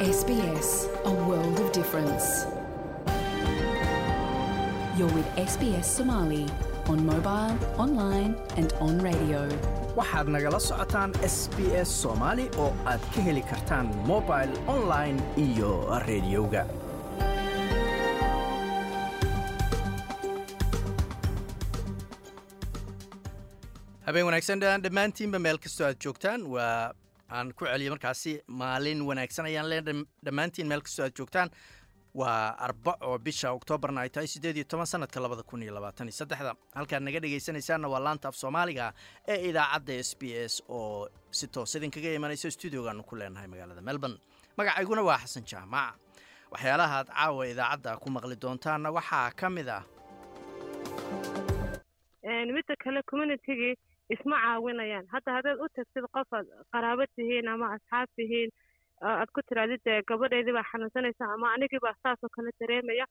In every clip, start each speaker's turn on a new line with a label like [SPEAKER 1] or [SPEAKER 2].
[SPEAKER 1] SBS, a world of difference. You're with SBS Somali on mobile, online, and on radio.
[SPEAKER 2] waxaad nagala socotaan s b s soomaali oo aad ka heli kartaan mobil online iyo rediyoga habeen wanaagsan dhammaantiinba meel kastoo aad joogtaan waa aan ku celiyo markaasi maalin wanaagsan ayaan lee dhammaantiin meel kastoo aad joogtaan waa arbaco bisha oktoobarna ay tahay siddeed iyo toban sanadka labada kun iyo labaatan iyo saddexda. Halkaad naga dhegaysanaysaanna waa laanta af soomaaliga ee idaacadda s b s oo si toos idinkaga imanaysa stuudiogaanu ku leenahay magaalada melbourne. Magacayguna waa xasan jaamac. Waxyaalaha aad caawa idaacadda ku maqli doontaanna waxaa ka mid ah
[SPEAKER 3] isma caawinayaan. Hadda haddaad u tagtid qof aad qaraabo tihiin ama asxaab tihiin aad ku tiraadid dee gabadheydii baa xanuunsanaysa ama anigii baa saasoo kale dareemaya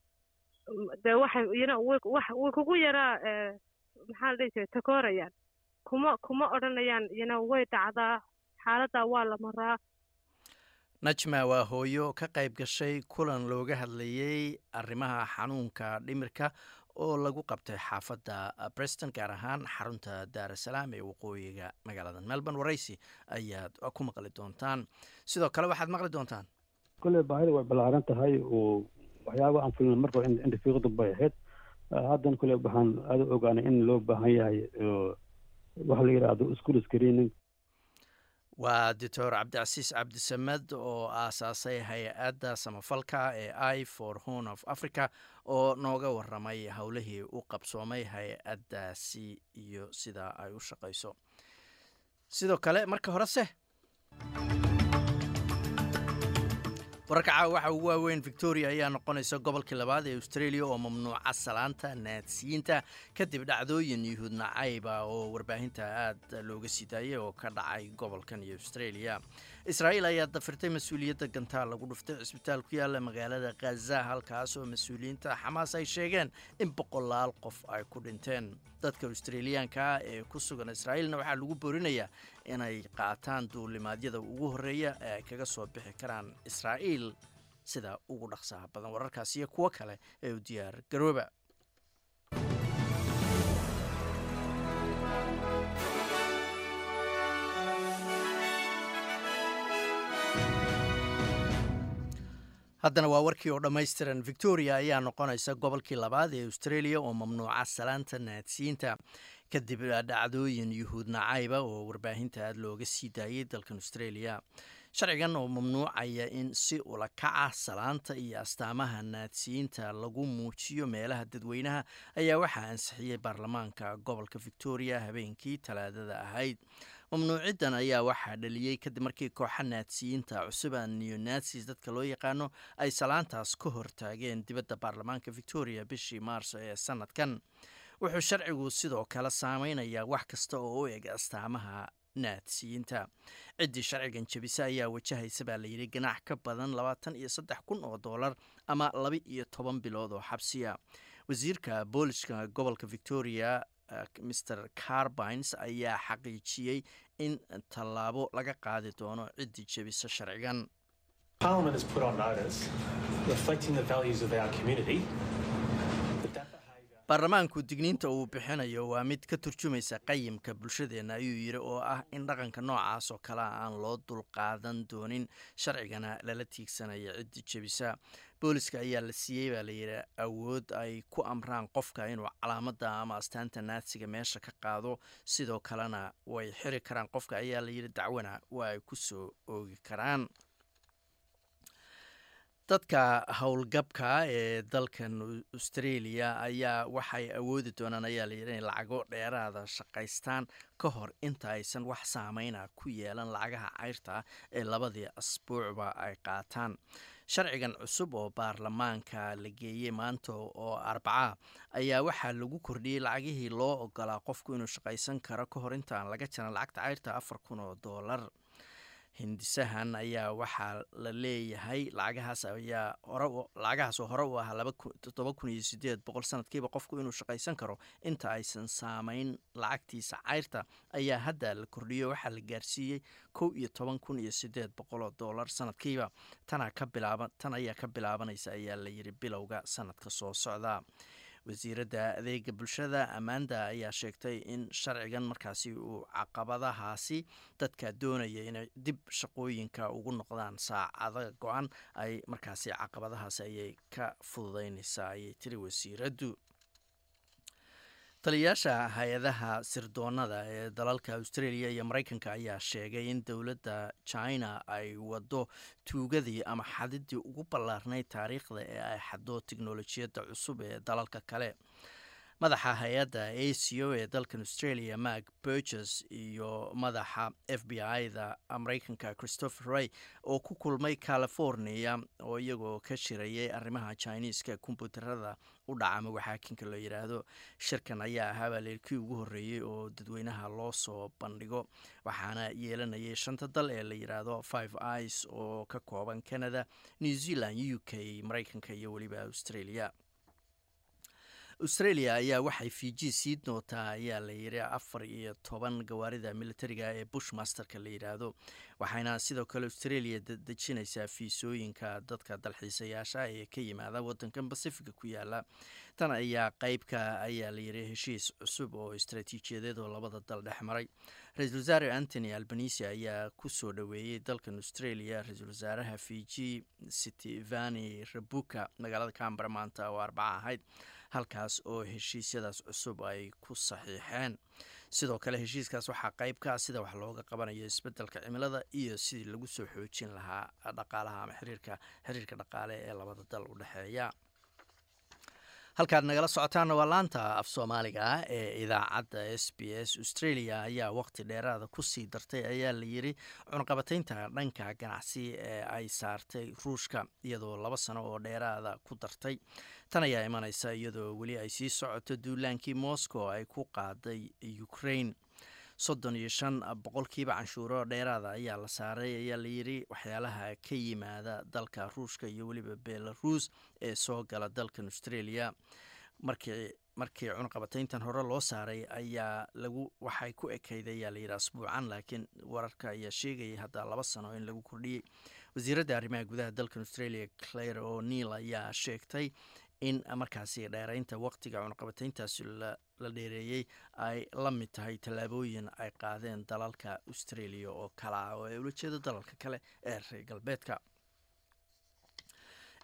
[SPEAKER 3] dee waxay iyana way kugu yaraa maxaa la dhihi jiray takoorayaan. Kuma kuma odhanayaan iyana way dhacdaa xaaladdaa waa la maraa.
[SPEAKER 2] Najma waa hooyo ka qayb gashay kulan looga hadlayey arrimaha xanuunka dhimirka oo lagu qabtay xaafadda breston gaar ahaan xarunta daarasalaam ee waqooyiga magaalada. Melbourne waraysi ayaad ku maqli doontaan. Sidoo kale waxaad maqli doontaan.
[SPEAKER 4] Kolley baahida way ballaaran tahay. Oo waxyaaba aan fulin marka indhafiiqdu bay ahayd. Haddana kolley waxaan aada ogaanay in loo baahan yahay waxa la yidhaahdo school screening
[SPEAKER 2] waa doctor cabdicasiis cabdisamed oo aasaasay hay'adda samafalka ee i for horn of africa oo nooga waramay howlihii u qabsoomay hay'addaasi iyo sida ay u shaqayso sidoo kale marka horese wararka caawa waxa ugu waaweyn victoria ayaa noqonaysa gobolkii labaad ee australia oo mamnuuca salaanta naadsiyiinta kadib dhacdooyin yuhuud nacayba oo warbaahinta aad looga sii daayay oo ka dhacay gobolkan iyo australia. Israa'iil ayaa dafirtay mas'uuliyadda gantaal lagu dhuftay cisbitaal ku yaalla magaalada khaza halkaas oo mas'uuliyiinta xamaas ay sheegeen in boqolaal qof ay ku dhinteen. Dadka australiyaanka ah ee ku sugan israa'iilna waxaa lagu boorinayaa inay qaataan duulimaadyada ugu horreeya ee ay kaga soo bixi karaan israa'iil sida ugu dhaqsaha badan. Wararkaas iyo kuwo kale ee u diyaar garooba. Haddana waa warkii oo dhammaystiran. Victoria ayaa noqonaysa gobolkii labaad ee australia oo mamnuuca salaanta naadsiyiinta kadib dhacdooyin yuhuud nacayba oo warbaahinta aad looga sii daayay dalkan australia. Sharcigan oo mamnuucaya in si ulakaca salaanta iyo astaamaha naadsiyiinta lagu muujiyo meelaha dadweynaha ayaa waxaa ansixiyey baarlamaanka gobolka victoria habeenkii talaadada ahayd. Mamnuuciddan ayaa waxaa dhaliyey kadib markii kooxa naadsiyiinta cusuba neonatsis dadka loo yaqaano ay salaantaas ka hortaageen dibadda baarlamaanka victoria bishii maarso ee sanadkan wuxuu sharcigu sidoo kale saameynayaa wax kasta oo u eg astaamaha naadsiyiinta. Ciddii sharcigan jebisa ayaa wajahaysa baa layidhi ganaax ka badan labaatan iyo saddex kun oo dollar ama laba iyo toban bilood oo xabsiya. Wasiirka booliska gobolka victoria mr carbines ayaa xaqiijiyey in tallaabo laga qaadi doono ciddii jebisa sharcigan baarlamaanku digniinta uu bixinayo waa mid ka turjumaysa qayimka bulshadeenna ayuu yidhi oo ah in dhaqanka noocaas oo kalea aan loo dulqaadan doonin sharcigana lala tiigsanaya ciddii jebisa booliska ayaa la siiyey baa layidhi awood ay ku amraan qofka inuu calaamadda ama astaanta naadsiga meesha ka qaado sidoo kalena way xiri karaan. Qofka ayaa layidhi dacwana waa ay ku soo oogi karaan dadka howlgabka ee dalkan australia ayaa waxay awoodi doonaan ayaa layidhi inay lacago dheeraada shaqaystaan ka hor inta aysan wax saameyna ku yeelan lacagaha cayrta ee labadii asbuucba ay qaataan. Sharcigan cusub oo baarlamaanka la geeyey maanta oo arbaca ayaa waxaa lagu kordhiyey lacagihii loo ogolaa qofku inuu shaqaysan karo ka hor intaan laga jaran lacagta cayrta afar kun oo doolar hindisahan ayaa waxaa la leeyahay. Lacagahaas ayaa lacagahaas oo hore u ahaa todoba kun iyo sideed boqol sanadkiiba qofku inuu shaqaysan karo. Inta aysan saameyn lacagtiisa cayrta ayaa hadda la kordhiyo waxaa la gaarsiiyey kow iyo toban kun iyo sideed boqol oo dollar sanadkiiba. Tan ayaa ka bilaabanaysa ayaa la bilowga sanadka soo socda wasiiradda adeega bulshada amanda ayaa sheegtay in sharcigan markaasi uu caqabadahaasi dadka doonaya inay dib shaqooyinka ugu noqdaan saacada go-an ay markaasi caqabadahaasi ayay ka fududeynaysaa ayay tiri wasiiraddu taliyayaasha hay'adaha sirdoonada ee dalalka australia iyo mareykanka ayaa sheegay in dowladda china ay wado tuugadii ama xadidii ugu ballaarnayd taariikhda ee ay xado tiknolojiyadda cusub ee dalalka kale madaxa hay'adda aco ee dalkan australia mark burges iyo madaxa f b i-da mareykanka christopher ray oo ku kulmay california oo iyagoo ka shirayay arrimaha chineeska kombuutarada u dhaca ama waxaakinka loo yidhaahdo shirkan ayaa ahaa baa kii ugu horreeyey oo dadweynaha loo soo bandhigo waxaana yeelanayay shanta dal ee la yidhaahdo five ic oo ka kooban canada new zealand u k mareykanka iyo weliba australia australia ayaa waxay fiji sii doontaa ayaa la yidhi afar iyo toban gawaarida militariga ee bushmasterka la yidhaahdo waxayna sidoo kale australia dejinaysaa fiisooyinka dadka dalxiisayaasha ee ka yimaada wadankan bacifica ku yaalla tan ayaa qeybka ayaa la yidhi heshiis cusub oo istaraatiijiyadeed oo labada dal dhex maray. Ra'iisul wasaare antony albanisi ayaa ku soo dhoweeyey dalkan australia. Ra'iisul wasaaraha fiji sitivani rabuka magaalada cambara maanta oo arbaca ahayd halkaas oo heshiisyadaas cusub ay ku saxiixeen. Sidoo kale heshiiskaas waxaa qeyb ka ah sida wax looga qabanayo isbeddelka cimilada iyo sidii lagu soo xoojin lahaa dhaqaalaha ama xiriirka xiriirka dhaqaale ee labada dal u dhexeeya halkaad nagala socotaana waa laanta af soomaaliga ee idaacadda s b s australia ayaa waqti dheeraada ku sii dartay ayaa la yiri cunaqabateynta dhanka ganacsi ee ay saartay ruushka iyadoo laba sano oo dheeraada ku dartay. Tan ayaa imanaysa iyadoo weli ay sii socoto duulaankii moscow ay ku qaaday ukraine soddon iyo shan boqolkiiba canshuuro dheeraada ayaa la saaray ayaa layidhi waxyaalaha ka yimaada dalka ruushka iyo weliba belarus ee soo gala dalkan australia. Markii markii cunaqabateyntan hore loo saaray ayaa lagu waxay ku ekayd ayaa layidhi asbuucan laakiin wararka ayaa sheegayay hadda laba sano in lagu kordhiyey wasiiradda arrimaha gudaha dalkan australia claire o'neil ayaa sheegtay in markaasi dheeraynta waqtiga cunaqabateyntaasi la dheereeyey ay la mid tahay tallaabooyin ay qaadeen dalalka australia oo kale ah oo ay ula jeedo dalalka kale ee reer galbeedka.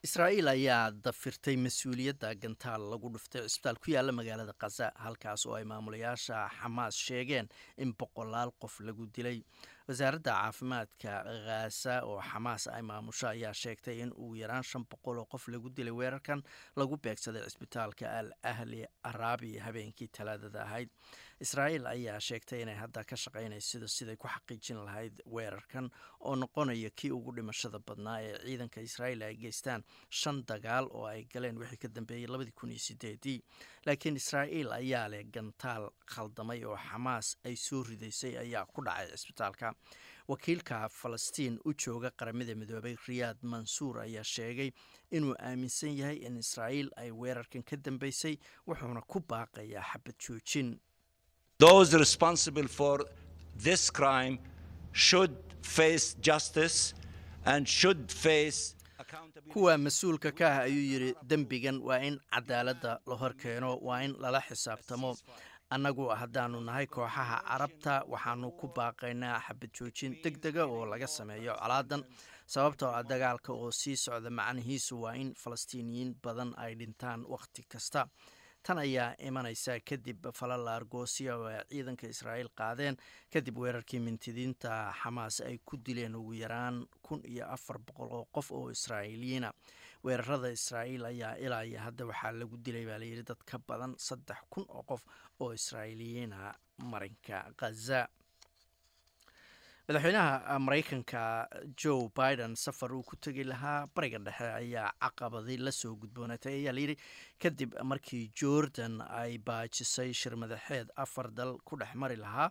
[SPEAKER 2] Israa'iil ayaa dafirtay mas'uuliyadda gantaal lagu dhuftay cisbitaal ku yaalla magaalada khaza halkaas oo ay maamulayaasha xamaas sheegeen in boqolaal qof lagu dilay wasaaradda caafimaadka khaza oo xamaas ay maamusho ayaa sheegtay in ugu yaraan shan boqol oo qof lagu dilay weerarkan lagu beegsaday cisbitaalka al ahli araabi habeenkii talaadada ahayd israa'iil ayaa sheegtay inay hadda ka shaqaynayso siday ku xaqiijin lahayd weerarkan oo noqonaya kii ugu dhimashada badnaa ee ciidanka israa'iil ay geystaan shan dagaal oo ay galeen wixii ka dambeeyey labadii kun iyo sideedii. Laakiin israa'iil ayaa leh gantaal khaldamay oo xamaas ay soo ridaysay ayaa ku dhacay cisbitaalka wakiilka falastiin u jooga qaramada midoobay riyaad mansuur ayaa sheegay inuu aaminsan yahay in israa'iil ay weerarkan ka dambeysay wuxuuna ku baaqayaa xabad joojin
[SPEAKER 5] Those responsible for this crime should face justice and should face
[SPEAKER 2] kuwa mas'uulka ka ah ayuu yidhi dembigan waa in cadaaladda la hor keeno waa in lala xisaabtamo. Annagu haddaanu nahay kooxaha carabta waxaanu ku baaqaynaa xabad joojin deg dega oo laga sameeyo colaadan sababtoo ah dagaalka oo sii socda macnihiisu waa in falastiiniyiin badan ay dhintaan wakhti kasta tan ayaa imanaysa kadib falal argoosiya oo ay ciidanka israa'iil qaadeen. Kadib weerarkii mintidiinta xamaas ay ku dileen ugu yaraan kun iyo afar boqol oo qof oo israa'iiliyiina. Weerarada israa'iil ayaa ilaa iyo hadda waxaa lagu dilay baa layidhi dad ka badan saddex kun oo qof oo israa'iiliyiina marinka khaza madaxweynaha mareykanka joe biden safar uu ku tegi lahaa bariga dhexe ayaa caqabadi la soo gudboonatay ayaa layidhi kadib markii jordan ay baajisay shir madaxeed afar dal ku dhex mari lahaa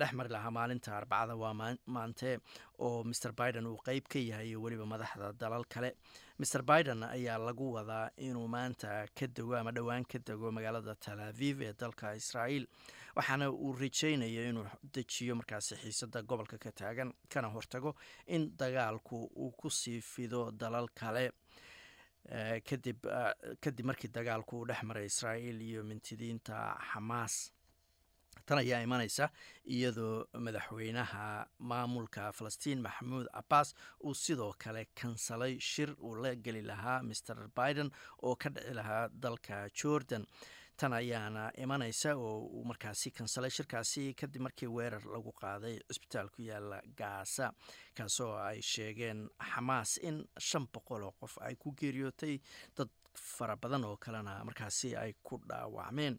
[SPEAKER 2] dhex mari lahaa maalinta arbacada waa maante oo maer biden uu qeyb ka yahay iyo weliba madaxda dalal kale. maer biden ayaa lagu wadaa inuu maanta ka dego ama dhowaan ka dego magaalada tal aviv ee dalka israael waxaana uu rajeynayo inuu dejiyo markaasi xiisada gobolka ka taagan kana hortago in dagaalku uu ku sii fido dalal kale. Kadib kadib markii dagaalku uu dhex maray israael iyo mintidiinta xamaas tan ayaa imanaysa iyadoo madaxweynaha maamulka falastiin maxamuud cabaas uu sidoo kale kansalay shir uu la geli lahaa maer biden oo ka dhici lahaa dalka jordan tan ayaana imanaysa oo markaasi kansalay shirkaasi kadib markii weerar lagu qaaday cisbitaal ku yaalla gaasa kaasoo ay sheegeen xamaas in shan boqol oo qof ay ku geeriyootay dad fara badan oo kalena markaasi ay ku dhaawacmeen.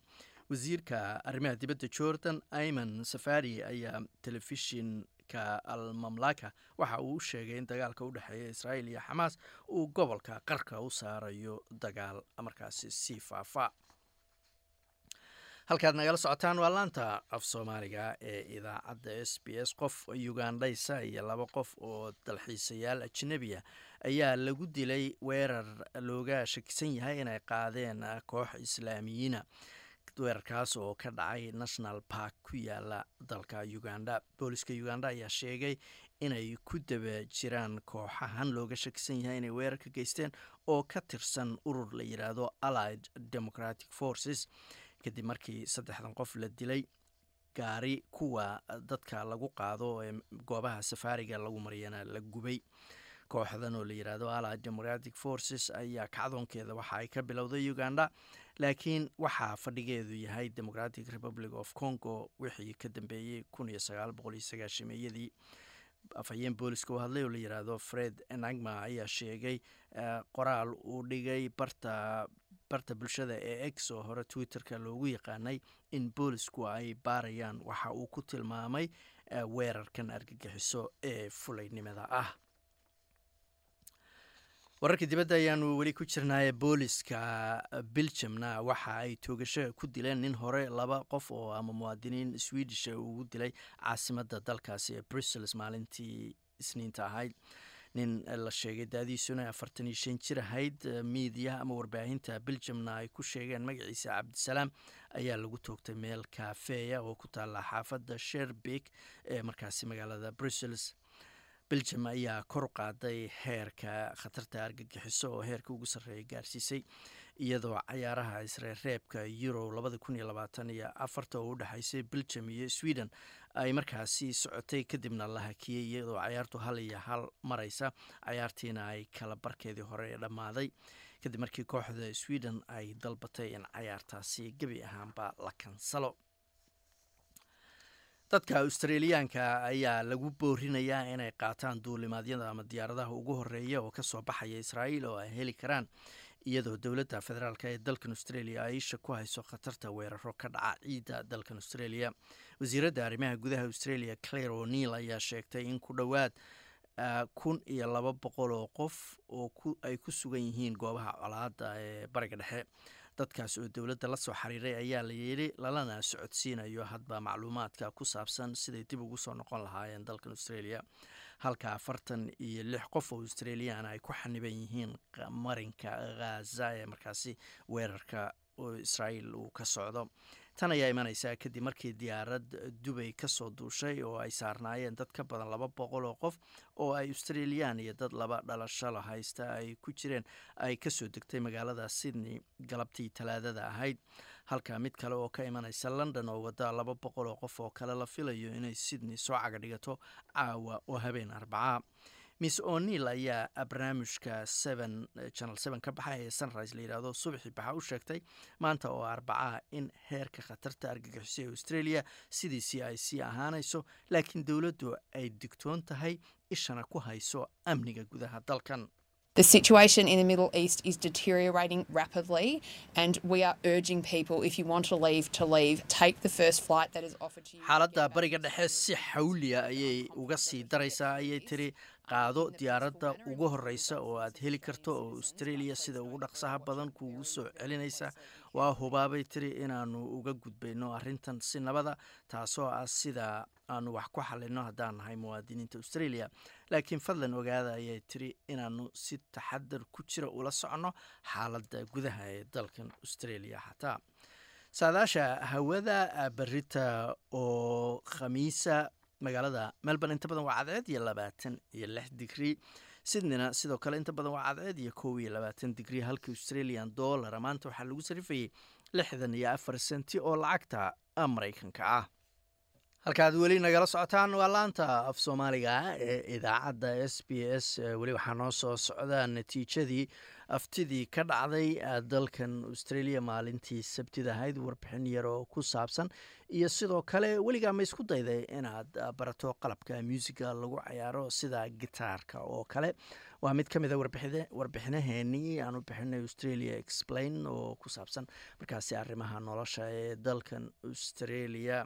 [SPEAKER 2] Wasiirka arrimaha dibadda jordan ayman safari ayaa telefishinka almamlaka waxa uu u sheegay in dagaalka u dhexeeya israael iyo xamaas uu gobolka qarka u saarayo dagaal markaasi sii faafa halkaad nagala socotaan waa laanta af soomaaliga ee idaacadda s b s. Qof ugandhaysa iyo laba qof oo dalxiisayaal ajnebiya ayaa lagu dilay weerar looga shakisan yahay inay qaadeen koox islaamiyiina weerarkaas oo ka dhacay national park ku yaalla dalka uganda. Booliska uganda ayaa sheegay inay ku daba jiraan kooxahan looga shakisan yahay inay weerar ka geysteen oo ka tirsan urur la yidhaahdo allied democratic forces kadib markii saddexdan qof la dilay gaari kuwa dadka lagu qaado ee goobaha safaariga lagu mariyana la gubay. Kooxdan oo la yidhaahdo allied democratic forces ayaa kacdoonkeeda waxa ay ka bilowday uganda laakiin waxaa fadhigeedu yahay democratic republic of congo wixii ka dambeeyey sagaashameeyadii afhayeen booliska u hadlay oo la yidhaahdo fred enagma ayaa sheegay qoraal uu dhigay barta barta bulshada ee ex oo hore twitterka loogu yaqaanay in boolisku ay baarayaan waxa uu ku tilmaamay weerarkan argagixiso ee fulaynimada ah. Wararka dibadda ayaanu weli ku jirnaaye booliska biljamna waxa ay toogasho ku dileen nin hore laba qof oo ama muwaadiniin swedish ugu dilay caasimada dalkaasi ee brussels maalintii isniinta ahayd nin la sheegay daadiisuna afartan iyo shan jir ahayd miidiya ama warbaahinta biljamna ay ku sheegeen magaciisa cabdisalaam ayaa lagu toogtay meel kaafeeya oo ku taala xaafadda sherbik ee markaasi magaalada brussels. Biljam ayaa kor qaaday heerka khatarta argagixiso oo heerka ugu sarreeya gaarsiisay iyadoo cayaaraha isreereebka euro labada kun iyo labaatan iyo afarta oo u dhexaysay biljam iyo sweden ay markaasi socotay kadibna la hakiyey iyadoo cayaartu hal iyo hal maraysa. Cayaartiina ay kala barkeedii hore dhammaaday kadib markii kooxda sweden ay dalbatay in cayaartaasi gebi ahaanba la kansalo. Dadka australiyaanka ayaa lagu boorinayaa inay qaataan duulimaadyada ama diyaaradaha ugu horreeya oo ka soo baxaya israa'iil oo ay heli karaan iyadoo dowladda federaalk ee dalkan australia ay isha ku hayso khatarta weeraro ka dhaca ciidda dalkan australia. Wasiiradda arrimaha gudaha australia claire o'neil ayaa sheegtay in ku dhowaad kun iyo laba boqol oo qof oo ay ku sugan yihiin goobaha colaada ee bariga dhexe. Dadkaas oo dowladda la soo xiriiray ayaa la yidhi lalana socodsiinayo hadba macluumaadka ku saabsan siday dib ugu soo noqon lahaayeen dalkan australia halka afartan iyo lix qof oo australiyaana ay ku xaniban yihiin marinka khaza ee markaasi weerarka israa'iil uu ka socdo. Tan ayaa imanaysaa kadib markii diyaarad dubay ka soo duushay oo ay saarnaayeen dad ka badan laba boqol oo qof oo ay australiyaan iyo dad laba dhalashalo haysta ay ku jireen. Ay ka soo degtay magaalada sydney galabtii talaadada ahayd halka mid kale oo ka imanaysa london oo wada laba boqol oo qof oo kale la filayo inay sydney soo caga dhigato caawa oo habeen arbacaa. Miss o'neil ayaa barnaamijka seven channel seven ka baxa ee sunrise la yidhaahdo subaxii baxa u sheegtay maanta oo arbacaa in heerka khatarta argagixiso ee australia sidiisii ay sii ahaanayso laakiin dowladdu ay digtoon tahay ishana ku hayso amniga gudaha dalkan
[SPEAKER 6] The situation in the Middle East is deteriorating rapidly, and we are urging people if you want to leave, to leave. Take the first flight that is offered to you.
[SPEAKER 2] xaaladda bariga dhexe si xawliya ayay uga sii daraysaa ayay tiri qaado diyaaradda ugu horreysa oo aad heli karto oo australia sida ugu dhaqsaha badan kuugu soo celinaysa waa hubaabay tiri inaannu uga gudbayno arrintan si nabada taasoo ah sida aanu wax ku xalino haddaan nahay muwaadiniinta australia. Laakiin fadlan ogaada ayay tiri inaannu si taxadar ku jira ula soconno xaaladda gudaha ee dalkan australia xataa. Saadaasha hawada berita oo khamiisa magaalada melbourne inta badan waa cadceed iyo labaatan iyo lix digrii sydneyna sidoo kale inta badan waa cadceed iyo kow iyo labaatan digrii halka australian dollara maanta waxaa lagu sarifayay lixdan iyo afar senti oo lacagta maraykanka ah halkaad weli nagala socotaan waa laanta af soomaaliga ee idaacadda s b s weli waxaa noo soo socda natiijadii aftidii ka dhacday dalkan australia maalintii sabtida ahayd warbixin yar ku saabsan iyo sidoo kale weligaa ma dayday inaad barato qalabka muusiga lagu cayaaro sida gitaarka oo kale. Waa mid ka mid a warbixinaheenii aan u bixinay australia explain oo ku saabsan markaasi arrimaha nolosha ee dalkan australia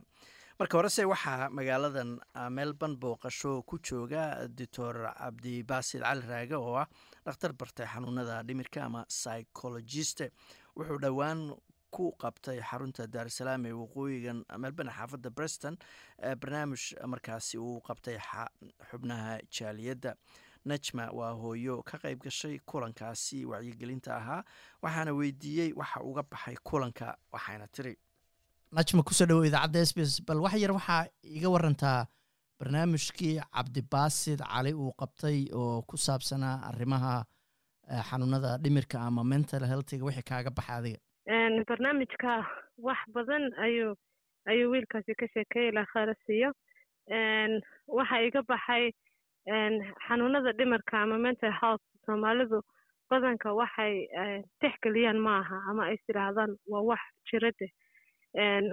[SPEAKER 2] marka horese waxaa magaaladan melbourne booqasho ku jooga doctor cabdibaasid cali raage oo ah dhakhtar bartay xanuunada dhimirka ama psychologiste wuxuu dhowaan ku qabtay xarunta daarusalaam ee waqooyigan melbourne xaafadda breston barnaamij markaasi uu qabtay xubnaha jaaliyadda. Najma waa hooyo ka qayb gashay kulankaasi wacyigelinta ahaa waxaana weydiiyey waxa uga baxay kulanka waxayna tiri najma ku soo dhawo idaacadda s b s bal wax yar waxaa iga warantaa barnaamijkii cabdibaasid cali uu qabtay oo ku saabsanaa arrimaha xanuunada dhimirka ama mental healthiga wixii kaaga baxa adiga.
[SPEAKER 3] Barnaamijka wax badan ayuu ayuu wiilkaasi ka sheekeeyay ilaa khayra siiyo waxa iga baxay xanuunada dhimirka ama mental health soomaalidu badanka waxay tixgeliyaan ma aha ama ay tidhaahdaan waa wax jirade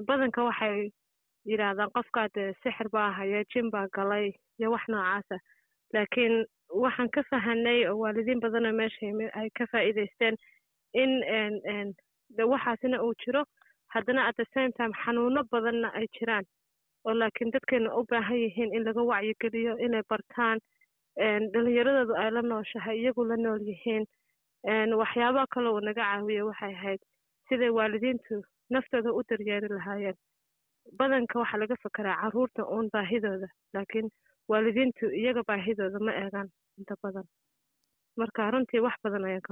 [SPEAKER 3] badanka waxay yidhaahdaan qofkaa dee sixir baa haya jin baa galay iyo wax noocaasa. Laakiin waxaan ka fahanay oo waalidiin badanoo meesha ay ka faa'iidaysteen in waxaasina uu jiro haddana at the same time xanuuno badanna ay jiraan. Oo laakiin dadkeena u baahan yihiin in laga wacyigeliyo inay bartaan dhalinyaradoodu ay la nooshahay iyagu la nool yihiin. Waxyaabaha kale uu naga caawiya waxay ahayd. Siday waalidiintu naftooda u daryeeri lahaayeen. Badanka waxaa laga fekeraa carruurta uun baahidooda laakiin waalidiintu iyaga baahidooda ma eegaan inta badan. Marka runtii wax badan ayaan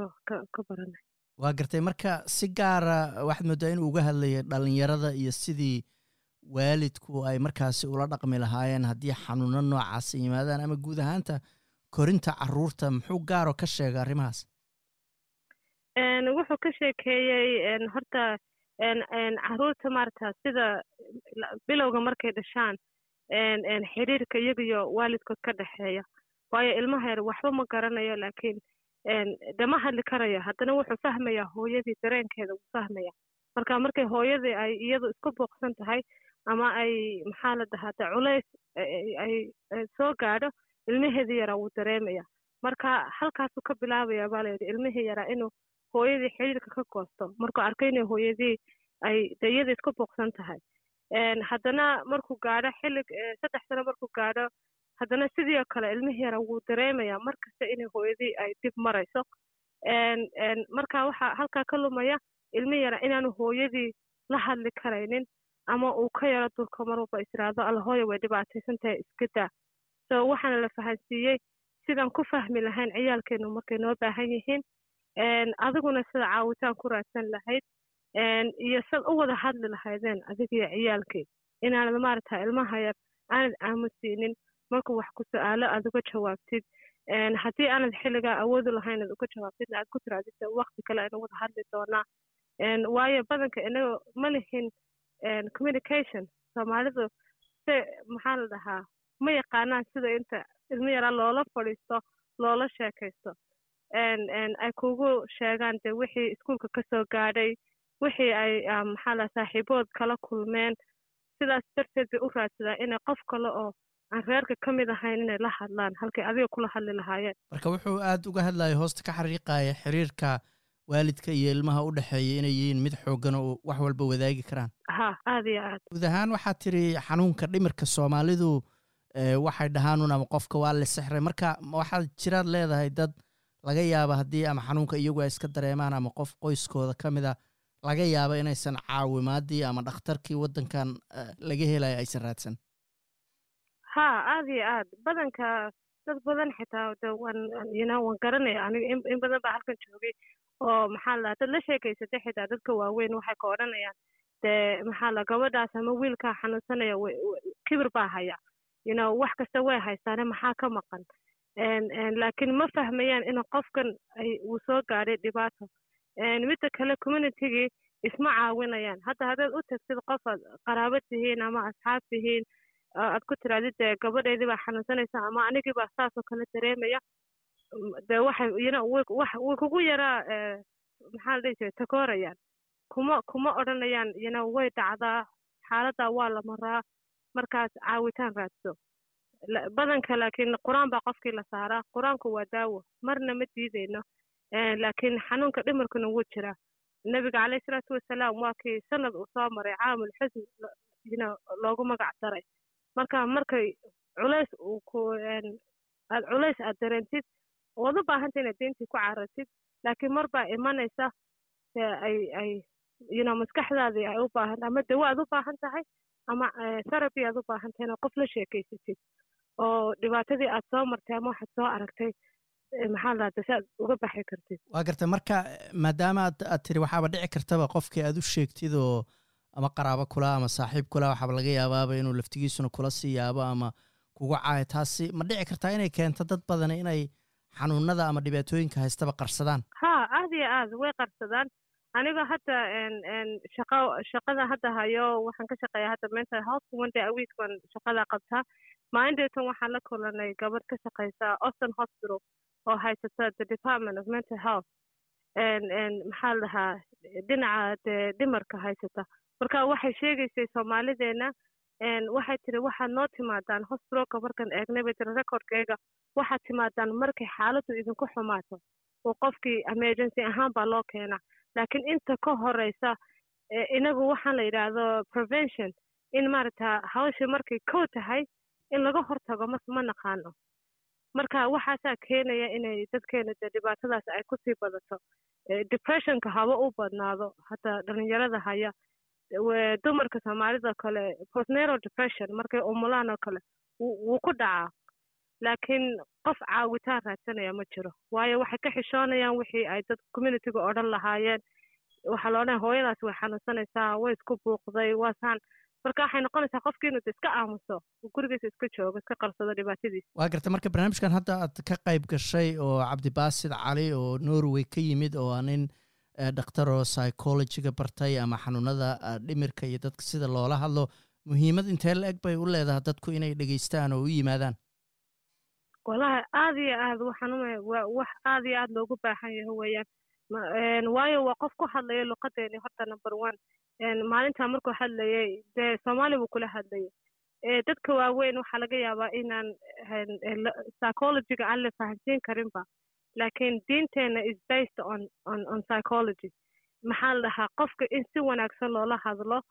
[SPEAKER 3] ka baranay.
[SPEAKER 2] Waa gartay marka si gaara waxaad moodaa inuu uga hadlaya dhalinyarada iyo sidii waalidku ay markaasi ula dhaqmi lahaayeen haddii xanuuno noocaasa yimaadaan ama guud ahaanta korinta carruurta. Muxuu gaaro ka sheega arrimahaas?
[SPEAKER 3] Wuxuu ka sheekeeyey horta carruurta maarata sida bilowga markay dhashaan xiriirka iyagiyo waalidkood ka dhexeeya waayo ilmaha yar waxba ma garanayo laakiin dama hadli karayo. Haddana wuxuu fahmayaa hooyadii dareenkeeda wuu fahmaya marka markay hooyadii ay iyadu isku booqsan tahay ama ay maxaa la dhahaata culays ay soo gaadho ilmaheedii yaraa wuu dareemaya marka halkaasuu ka bilaabaya baa layidhi ilmihii yaraa inuu hooyadii xiriirka ka goosto markuu arkay inay hooyadii ay de iyada isku booqsan tahay haddana markuu gaadho xillig saddex sano markuu gaadho haddana sidii oo kale ilmihii yara wuu dareemayaa mar kasta inay hooyadii ay dib marayso marka waxaa halkaa ka lumaya ilmihii yara inaanu hooyadii la hadli karaynin ama uu ka yaro dulko mar walba israado alla hooya way dhibaataysan tahay iska daa so waxaana la fahansiiyey sidaan ku fahmi lahayn ciyaalkeenu markay noo baahan yihiin adiguna sida caawitaan ku raadsan lahayd iyo sad u wada hadli lahaydeen adigiyo ciyaalkii. Inaanad maarata ilmaha yar aanad aamusiinin markuu wax ku su'aalo aad uga jawaabtid. Haddii aanad xilligaa awoodu lahayn aad uga jawaabtidna aad ku tiraadid wakti kale aynu wada hadli doonaa. Waayo badanka inaga ma lihin communication. Soomaalidu se maxaa la dhahaa ma yaqaanaan sida inta ilmo yaraa loola fadhiisto loola sheekaysto ay kugu sheegaan de wixii iskuolka ka soo gaadhay wixii ay maxaa la saaxiibood kala kulmeen. Sidaas darteed bay u raadsadaan inay qof kale oo aan reerka ka mid ahayn inay la hadlaan halkay adiga kula hadli lahaayeen.
[SPEAKER 2] Marka wuxuu aada uga hadlayay hoosta ka xariiqaya xiriirka waalidka iyo ilmaha u dhexeeya inay yihiin mid xooggan oo wax walba wadaagi karaan.
[SPEAKER 3] Ha aada iyo aad.
[SPEAKER 2] Guud ahaan waxaad tiri xanuunka dhimirka soomaalidu waxay dhahaanun ama qofka waa la sixray. Marka waxaad jiraad leedahay dad laga yaaba haddii ama xanuunka iyagu ay iska dareemaan ama qof qoyskooda ka mid a laga yaaba inaysan caawimaadii ama dhakhtarkii waddankan laga helayo aysan raadsan.
[SPEAKER 3] Ha aada iyo aad. Badanka dad badan xitaa de waan yna waan garanaya aniga in badan baa halkan joogay oo maxaa la dad la sheekaysatay xitaa dadka waaweyn waxay ka odhanayaan dee maxaa la gabadhaas ama wiilkaa xanuunsanaya kibir baa haya. You wax kasta way haystaane maxaa ka maqan laakiin ma fahmayaan in qofkan uu soo gaadhay dhibaato. Midda kale communitygii isma caawinayaan. Hadda haddaad u tagtid qof aad qaraabo tihiin ama asxaab tihiin aad ku tiraadid dee gabadhaydii baa xanuunsanaysa ama anigii baa saasoo kale dareemaya. Dee waxay way kugu yaraa maxaa la dhihi jiray takoorayaan. Kuma kuma odhanayaan yna way dhacdaa xaaladdaa waa la maraa markaas caawitaan raadso badanka laakiin qur'aan baa qofkii la saaraa qur'aanku waa daawo marna ma diideyno laakiin xanuunka dhimarkuna wuu jiraa nebiga caleyhi salaatu wasalaam waa kii sanad uu soo maray caamul xusn yna loogu magac daray marka markay culays uu aad culays aad dareentid waad u baahanta inaad diintii ku carartid laakiin mar baa imanaysa ay ay yno maskaxdaadii ay u baahan ama dawo aad u baahan tahay ama therapy aad u baahan tahay inaad qof la sheekaysatid oo dhibaatadii aad soo martay ama waxaad soo aragtay maxaa lahada si aad uga baxi kartid.
[SPEAKER 2] Waa gartay marka maadaama aad aad tiri waxaaba dhici kartaba qofkii aad u sheegtid oo ama qaraabo kula ama saaxiib kula waxaaba laga yaabaaba inuu laftigiisuna kula sii yaabo ama kugu caayo. Taasi ma dhici kartaa inay keento dad badan inay xanuunada ama dhibaatooyinka haystaba qarsadaan.
[SPEAKER 3] Ha aada iyo aad way qarsadaan. Aniga hadda shaqa shaqada hadda hayo waxaan ka shaqeeya hadda mental health one day a week baan shaqada qabtaa maalindeetan waxaan la kulanay gabadh ka shaqeysa austin hospital oo haysata the department of mental health. maxaa la dhinaca dee dhimarka haysata marka waxay sheegaysay soomaalideena waxay tiri waxaad noo timaadaan hospitalka markaan eegnay bay tiri recordkeyga waxaad timaadaan markay xaaladdu idinku xumaato oo qofkii emergency ahaan baa loo keenaa laakiin inta ka horeysa inagu waxaan la yidhaahdo prevention. in maaragta hawshii markay kow tahay in laga hortago ma naqaano. Marka waxaasaa keenaya inay dadkeena dee dhibaatadaas ay ku sii badato depressionka haba u badnaado hataa dhalinyarada haya dumarka soomaalida kale postnatal depression markay umulaan oo kale wuu ku dhacaa. Laakiin qof caawitaan raadsanaya ma jiro waayo waxay ka xishoonayaan wixii ay dad communityga odhan lahaayeen. Waxaa la odhanaya hooyadaas way xanuunsanaysaa way isku buuqday waasaan marka waxay noqonaysaa qofkii inuu iska aamuso gurigiisa iska joogo iska qarsado dhibaatadiisa.
[SPEAKER 2] Waa garta marka barnaamijkan hadda aad ka qayb gashay oo cabdibaasid cali oo norway ka yimid oo aa nin dhakhtar oo psychologiga bartay ama xanuunada dhimirka iyo dadka sida loola hadlo muhiimad intee la eg bay u leedahay dadku inay dhegeystaan oo u yimaadaan?
[SPEAKER 3] Wallahi aada iyo aad waxaan umaya waa wax aada iyo aad loogu baahan yahay weeyaan. Waayo waa qof ku hadlaya luqadeeni horta number one maalintaa markuu hadlayay dee soomaali buu kula hadlayay. Dadka waaweyn waxaa laga yaabaa inaan psychologyga aan la fahamsiin karinba. Laakiin diinteena is based on on on psychology. Maxaa la dhahaa qofka in si wanaagsan loola hadlo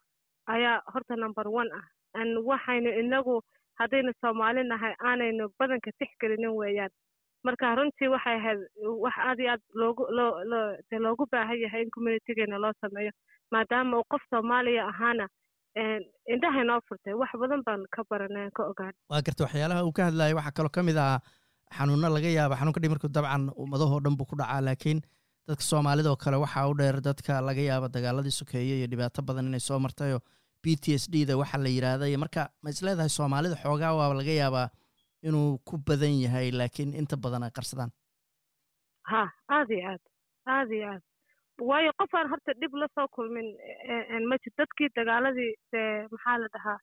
[SPEAKER 3] ayaa horta number one ah. An waxaynu inagu haddaynu soomaali nahay aanaynu badanka tixgelinin weeyaan marka runtii waxay ahayd wax aad iyo aad loogu loo loo dee loogu baahan yahay in communitygeena loo sameeyo maadaama uu qof soomaaliya ahaana indhahay noo furtay wax badan baan ka baranay aan ka ogaan.
[SPEAKER 2] Waa garta waxyaalaha uu ka hadlayay waxaa kaloo ka mid ahaa xanuuno laga yaaba xanuunka dhimirku dabcan ummadahoo dhan buu ku dhacaa laakiin dadka soomaalida oo kale waxaa u dheer dadka laga yaaba dagaaladii sokeeye iyo dhibaato badan inay soo martayoo b t s d da waxaa la yidhaahday marka ma is leedahay soomaalida xoogaa waaba laga yaabaa inuu ku badan yahay laakiin inta badan ay qarsadaan.
[SPEAKER 3] Ha aada iyo aad aada iyo aad. Waayo qofaan horta dhib la soo kulmin ma jir dadkii dagaaladii dee maxaa la dhahaa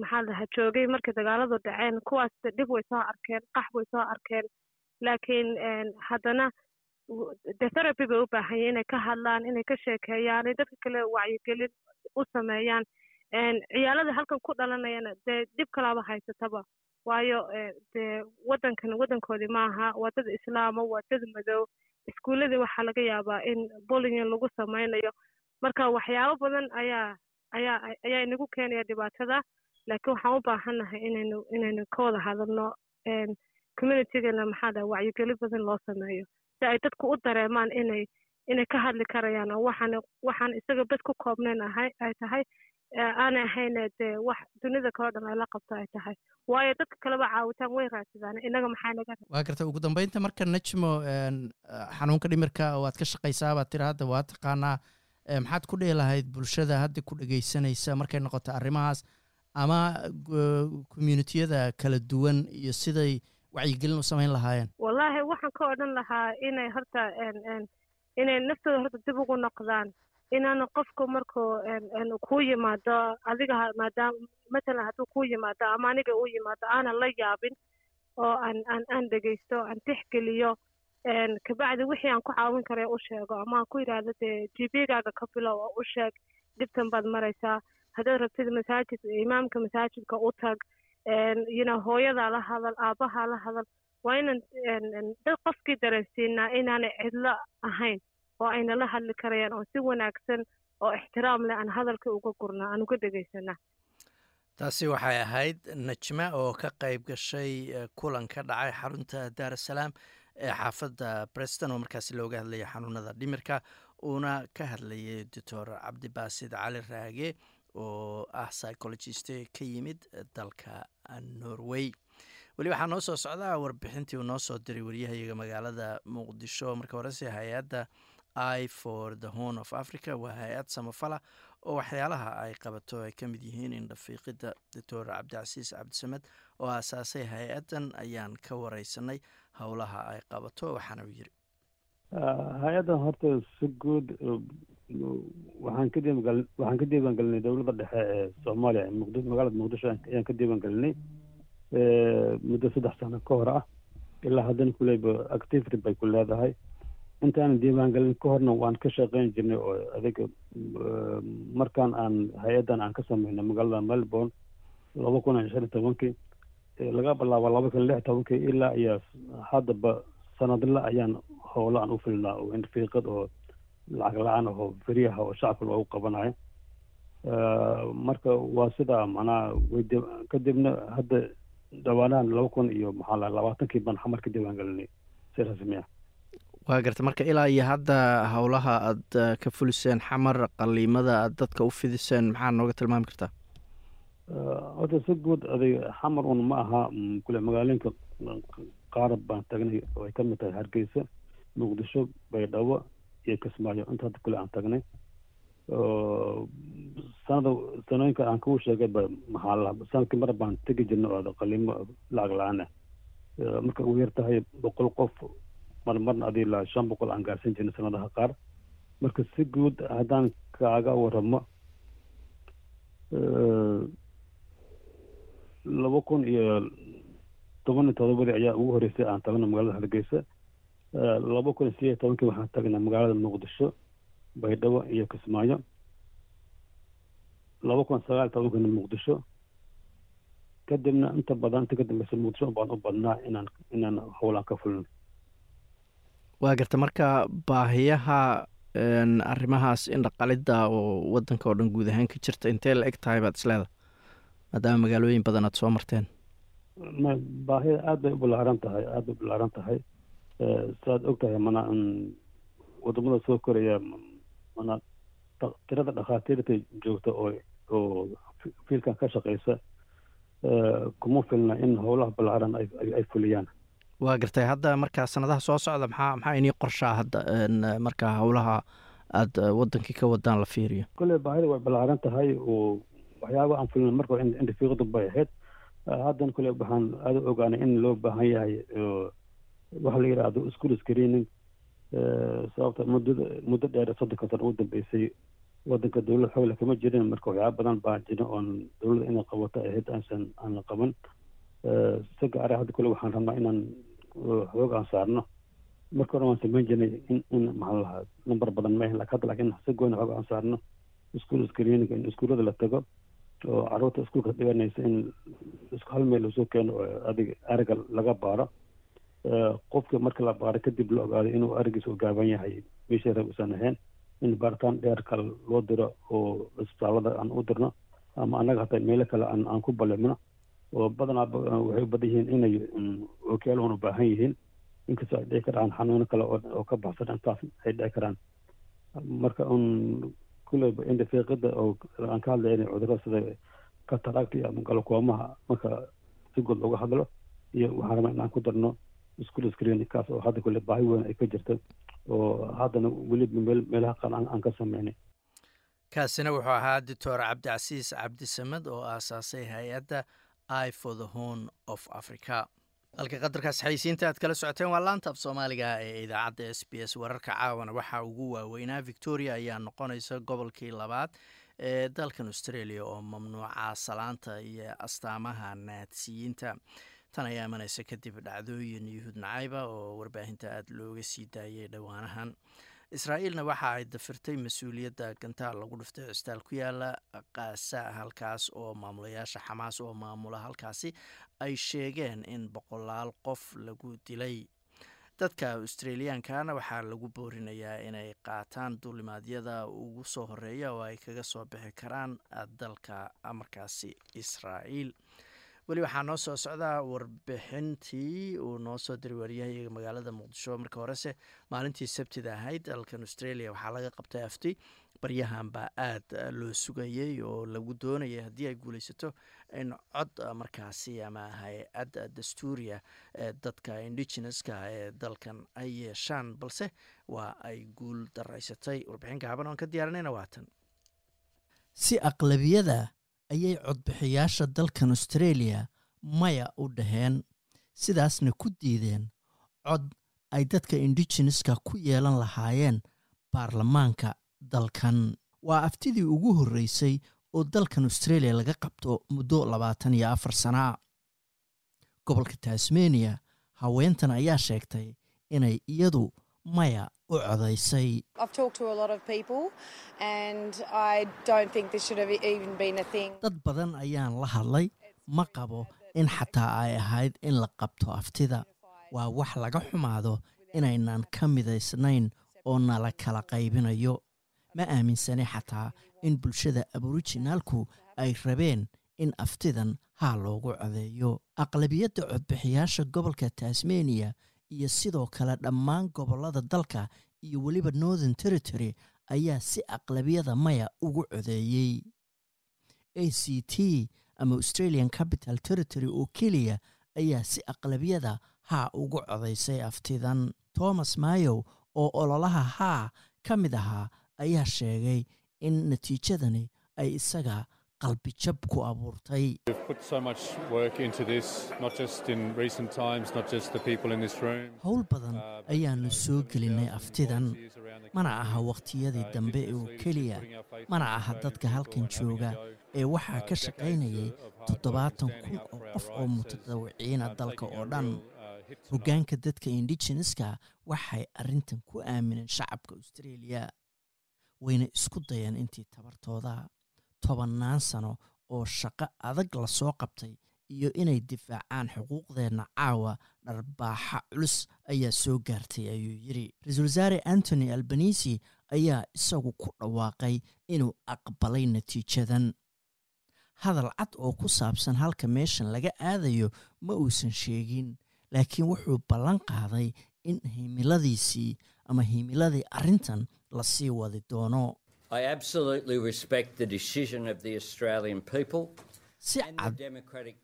[SPEAKER 3] maxaa la dhahaa joogay markay dagaaladu dhaceen kuwaas dhib way soo arkeen qax way soo arkeen. Laakiin haddana de therapy bay u baahan yahin inay ka hadlaan inay ka sheekeeyaan inay dadka kale wacyigelin u sameeyaan. Ciyaalada halkan ku dhalanayana dee dhib kalaaba haysataba waayo dee waddankan waddankoodii maaha waa dad islaama waa dad madow. Iskuulladii waxaa laga yaabaa in bullying lagu samaynayo. Marka waxyaabo badan ayaa ayaa ayaa inagu keenaya dhibaatada laakiin waxaan u baahannahay inaynu inaynu ka wada hadalno communitygana maxaa dhaha wacyigeli badan loo sameeyo. Si ay dadku u dareemaan inay inay ka hadli karayaan oo waxaan waxaan isaga bad ku koobnayn ahay ay tahay aanay ahayn dee wax dunida kaleo dhan ay la qabto ay tahay. Waayo dadka kaleba caawitaan way raadsadaan. Inaga maxaa naga
[SPEAKER 2] waa garta ugu dambeynta marka najmo xanuunka dhimirka waad ka shaqaysaa baad tiri hadda waa taqaanaa maxaad ku dhihi lahayd bulshada hadda ku dhegeysanaysa markay noqoto arrimahaas ama communitiyada kala duwan iyo siday wacyigelin u samayn lahaayeen?
[SPEAKER 3] Wallaahi waxaan ka odhan lahaa inay horta inay naftooda horta dib ugu noqdaan inaanu qofku markuu kuu yimaado adiga maadaam matalan hadduu kuu yimaado ama aniga uu yimaado aanan la yaabin oo aan aan dhegeysto aan tixgeliyo kabacdi wixii aan ku caawin kara u sheego ama aan ku yidhaahdo dee gbgaaga ka bilow oo u sheeg dhibtan baad maraysaa. Haddaad rabtid masaajid imaamka masaajidka u tag yina hooyadaa la hadal aabbahaa la hadal waa inan dad qofkii dareensiinaa inaanay cidlo ahayn oo ayna la hadli karayaan oo si wanaagsan oo ixtiraam leh aan hadalka uga gurnaa aan uga dhegaysanaa.
[SPEAKER 2] Taasi waxay ahayd najma oo ka qayb gashay kulan ka dhacay xarunta daar asalaam ee xaafadda breston oo markaasi looga hadlayay xanuunada dhimirka uuna ka hadlayay doctor cabdibaasid cali raage oo ah psychologist ka yimid dalka norway. Weli waxaa noo soo socdaa warbixintii uu noo soo diray waryahayaga magaalada muqdisho. Marka horese hay'adda i for the horn of africa waa hay'ad samafala oo waxyaalaha ay qabato ay ka mid yihiin indhafiiqidda doctor cabdicasiis cabdisamed oo aasaasay hay'addan ayaan ka wareysanay howlaha ay qabato waxaana uu yiri
[SPEAKER 4] hay'addan horta si guud waxaan ka diiwangal waxaan ka diiwaan gelinay dowladda dhexe ee soomaaliya muqdi magaalada muqdisho ayaan ka diiwaan gelinay muddo saddex sano ka hor ah ilaa haddana kuleyba activity bay ku leedahay intaanan diiwaan gelin ka horna waan ka shaqeyn jirnay oo adiga markaan aan hay'addan aan ka sameynay magaalada melbourne laba kun iyo shan iyo tobankii laga bilaabo laba kun lix tobankii ilaa iyo haddaba sanadle ayaan howlo aan u filnaa oo infiiqad oo lacag la'aan oo feriyaha oo shacabka loogu qabanayo. Marka waa sidaa macnaha wd kadibna hadda dhawaanahan laba kun iyo maxaa la labaatankii baan xamar ka diiwaan si rasmi ah
[SPEAKER 2] waa garta marka ilaa iyo hadda howlaha aad ka fuliseen xamar qaliimada aad dadka u fidiseen maxaa nooga tilmaami kartaa
[SPEAKER 4] horta si guud adig xamar un ma aha kule magaalooyinka qaar baan tagnay oo ay ka mid tahay hargeysa muqdisho baydhabo iyo kismaayo inta hadda kule aan tagnay. Sanada sanooyinka aan kuu sheegay ba maxaa la sannadkii mar baan tegi jirnay oo qaliimo lacag la'aan ah. Marka ugu yar tahay boqol qof mar marna adii ilaa shan boqol aan gaarsan jirnay sanadaha qaar marka si guud haddaan kaaga waramo laba kun iyo toban iyo todobadii ayaa ugu horreysay aan tagno magaalada hargeysa. Laba kun iyo sideed tobankii waxaan tagnay magaalada muqdisho baydhabo iyo kismaayo. Laba kun sagaal iyo muqdisho. Kadibna inta badan inta ka dambeysa muqdisho baan u badnaa inaan inaan howlaan ka fulno
[SPEAKER 2] waa garta marka baahiyaha arrimahaas indhaqalidda oo waddanka oo dhan guud ahaan ka jirta intee la eg tahay baad isleeda maadaama magaalooyin badan aad soo marteen.
[SPEAKER 4] Baahida aad bay u ballaaran tahay aad bay u ballaaran tahay. Saad og tahay mana waddamada soo koraya mana tirada dhakhaatiirta joogta oo oo fiilkan ka shaqeysa kuma filna in howlaha ballaaran ay fuliyaan
[SPEAKER 2] waa gartay hadda markaa sanadaha soo socda maxaa maxaa inii qorshaa hadda markaa howlaha aada wadankii ka wadaan la fiiriyo?
[SPEAKER 4] Kolley baahida way ballaaran tahay oo waxyaaba aan fulin marka indhafiiqdu bay ahayd. Haddana kolley waxaan aada u ogaanay in loo baahan yahay waxa la yidhaahdo school screening. Sababta muddada muddo dheer soddonka sano ugu dambeysay wadanka dowlad xoogle kama jirin. Marka waxyaaba badan baa jira oon dowladda inay qabato ahayd aansan aan qaban. Si gaara hadda kole waxaan rabnaa inaan xoog aan saarno. Marka hore waan samayn jirnay in in maxaa lahaa number badan ma ahin hadda laakiin si gooni xoog aan saarno. Iskuol screening in iskuullada la tago oo carruurta iskuulka dhiganaysa in isku hal meel la soo keeno oo adiga ariga laga baaro. Qofka marka la baaro kadib la ogaado inuu arigiisa gaaban yahay meeshii rab usan ahayn in baaritaan dheer kale loo diro oo isbitaalada aan u dirno ama annaga hataa meelo kale aan aan ku ballimno oo badanaa waxay u badan yihiin inay okaaluhuna baahan yihiin inkastoo ay dhici karaan xanuuno kale oo ka baxsan intaas ay dhici karaan. Marka un kulleyba indhafiiqida oo aan ka hadlayna cudurrada sida kataracti ama galokoomaha marka si guud looga hadlo iyo waxaan rabaa in aan ku darno school screening kaas oo hadda kulle baahi weyn ay ka jirto oo haddana weliba meel meelaha qaar aan ka sameynay.
[SPEAKER 2] Kaasina wuxuu ahaa doctor cabdicasiis cabdisamed oo aasaasay hay'adda i for the horn of africa. Halka qadarkaas xaysiinta aad kala socoteen waa laanta af soomaaliga ee idaacadda s b s wararka caawana. Waxaa ugu waaweynaa victoria ayaa noqonaysa gobolkii labaad ee dalkan australia oo mamnuuca salaanta iyo astaamaha naadsiyiinta. Tan ayaa imanaysa kadib dhacdooyin yuhuud nacayba oo warbaahinta aada looga sii daayay dhowaanahan israa'iilna waxa ay dafirtay mas'uuliyadda gantaal lagu dhiftay cisbitaal ku yaalla kaasa halkaas oo maamulayaasha xamaas oo maamula halkaasi ay sheegeen in boqolaal qof lagu dilay. Dadka australiyankana waxaa lagu boorinayaa inay qaataan duulimaadyada ugu soo horreeya oo ay kaga soo bixi karaan dalka markaasi israa'iil weli waxaa noo soo socdaa warbixintii uu noo soo diray waryahayaga magaalada muqdisho. Marka horese maalintii sabtida ahayd dalkan australia waxaa laga qabtay afti baryahan baa aada loo sugayey oo lagu doonayay haddii ay guuleysato in cod markaasi ama hay'ad dastuuriya ee dadka indigeneska ee dalkan ay yeeshaan. Balse waa ay guul daraysatay. Warbixin gaaban oon ka diyaarinayna waatan si aqlabiyada ayay codbixiyaasha dalkan australia maya u dhaheen sidaasna ku diideen cod ay dadka indigeneska ku yeelan lahaayeen baarlamaanka dalkan. Waa aftidii ugu horreysay oo dalkan australia laga qabto muddo labaatan iyo afar sanaa gobolka tasmania haweentan ayaa sheegtay inay iyadu maya u codaysay dad badan ayaan la hadlay. Ma qabo in xataa ay ahayd in la qabto aftida. Waa wax laga xumaado inaynan ka midaysnayn oo nala kala qaybinayo. Ma aaminsani xataa in bulshada aborijinaalku ay rabeen in aftidan haa loogu codeeyo. Aqlabiyadda codbixiyaasha gobolka tasmania iyo sidoo kale dhammaan gobollada dalka iyo weliba northern territory ayaa si aqlabiyada maya ugu codeeyey a c t ama australian capital territory oo keliya ayaa si aqlabiyada haa ugu codaysay aftidan thomas mayow oo ololaha haa ka mid ahaa ayaa sheegay in natiijadani ay isaga qalbijab ku abuurtay. Howl badan ayaanu soo gelinay aftidan. mana aha wakhtiyadii dambe oo keliya mana aha dadka halkan jooga ee waxaa ka shaqaynayay toddobaatan kun oo qof oo mutadawiciina dalka oo dhan. hoggaanka dadka indigeneska waxay arrintan ku aamineen shacabka australia wayna isku dayeen intii tabartooda tobannaan sano oo shaqo adag la soo qabtay iyo inay difaacaan xuquuqdeenna caawa dharbaaxa culus ayaa soo gaartay ayuu yidhi. Ra'iisul wasaare antony albanisi ayaa isagu ku dhawaaqay inuu aqbalay natiijadan. Hadal cad oo ku saabsan halka meeshan laga aadayo ma uusan sheegin laakiin wuxuu ballan qaaday in himiladiisii ama himiladii arrintan la sii wadi doono si cad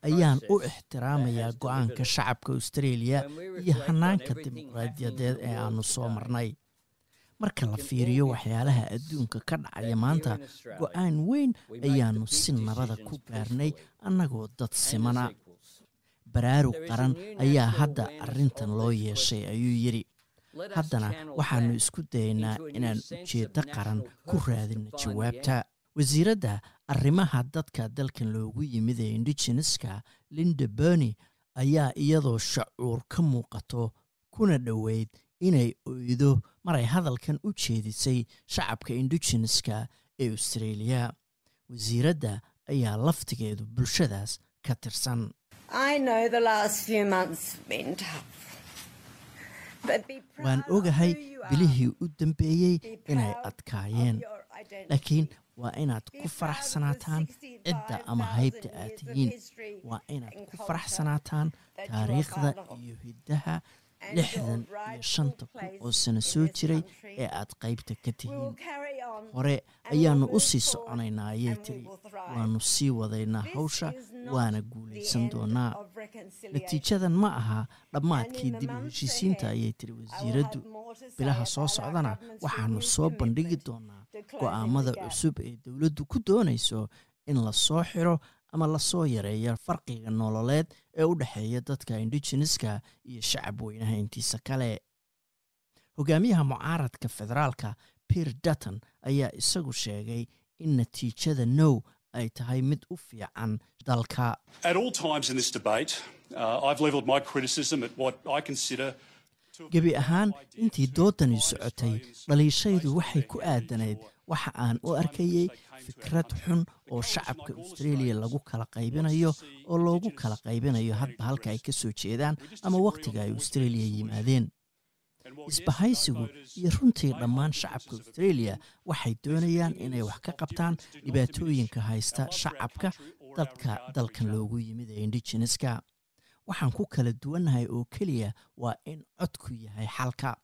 [SPEAKER 2] ayaan u ixtiraamayaa go'aanka shacabka australia. Iyo hanaanka dimuqraadiyadeed ee aanu soo marnay. Marka la fiiriyo waxyaalaha adduunka ka dhacaya maanta go'aan weyn ayaanu si nabada ku gaarnay annagoo dad simana. baraarug qaran ayaa hadda arrintan loo yeeshay ayuu yidhi haddana waxaannu isku dayaynaa inaan ujeeddo qaran ku raadino jawaabta. wasiiradda arrimaha dadka dalkan loogu yimid ee indigeneska linda berny ayaa iyadoo shacuur ka muuqato kuna dhoweyd inay oydo maray hadalkan u jeedisay shacabka indigeneska ee australia. Wasiiradda ayaa laftigeedu bulshadaas ka tirsan waan ogahay bilihii u dambeeyey inay adkaayeen. laakiin waa inaad ku faraxsanaataan cidda ama haybta aad tihiin. waa inaad ku faraxsanaataan taariikhda iyo hiddaha lixdan iyo shanta kun oo sano soo jiray ee aad qaybta ka tihiin. hore ayaannu u sii soconaynaa ayay tiri waannu sii wadaynaa hawsha waana guulaysan doonaa. natiijadan ma aha dhammaadkii dib u heshiisiinta ayay tiri wasiiraddu bilaha soo socdana waxaannu soo bandhigi doonaa go'aamada cusub ee dowladdu ku doonayso in la soo xiro ama la soo yareeyo farqiga nololeed ee u dhexeeya dadka indigeneska iyo shacab weynaha intiisa kale. Hogaamiyaha mucaaradka federaalka pier dutton ayaa isagu sheegay in natiijada now ay tahay mid u fiican dalka. Gebi ahaan intii doodani socotay dhaliishaydu waxay ku aadanayd waxa aan u arkayey fikrad xun oo shacabka australia lagu kala qaybinayo oo loogu kala qaybinayo hadba halka ay ka soo jeedaan ama wakhtiga ay australia yimaadeen. Isbahaysigu iyo runtii dhammaan shacabka australia waxay doonayaan inay wax ka qabtaan dhibaatooyinka haysta shacabka dadka dalkan loogu yimid ee indigeneska waxaan ku kala duwannahay oo keliya waa in codku yahay xalka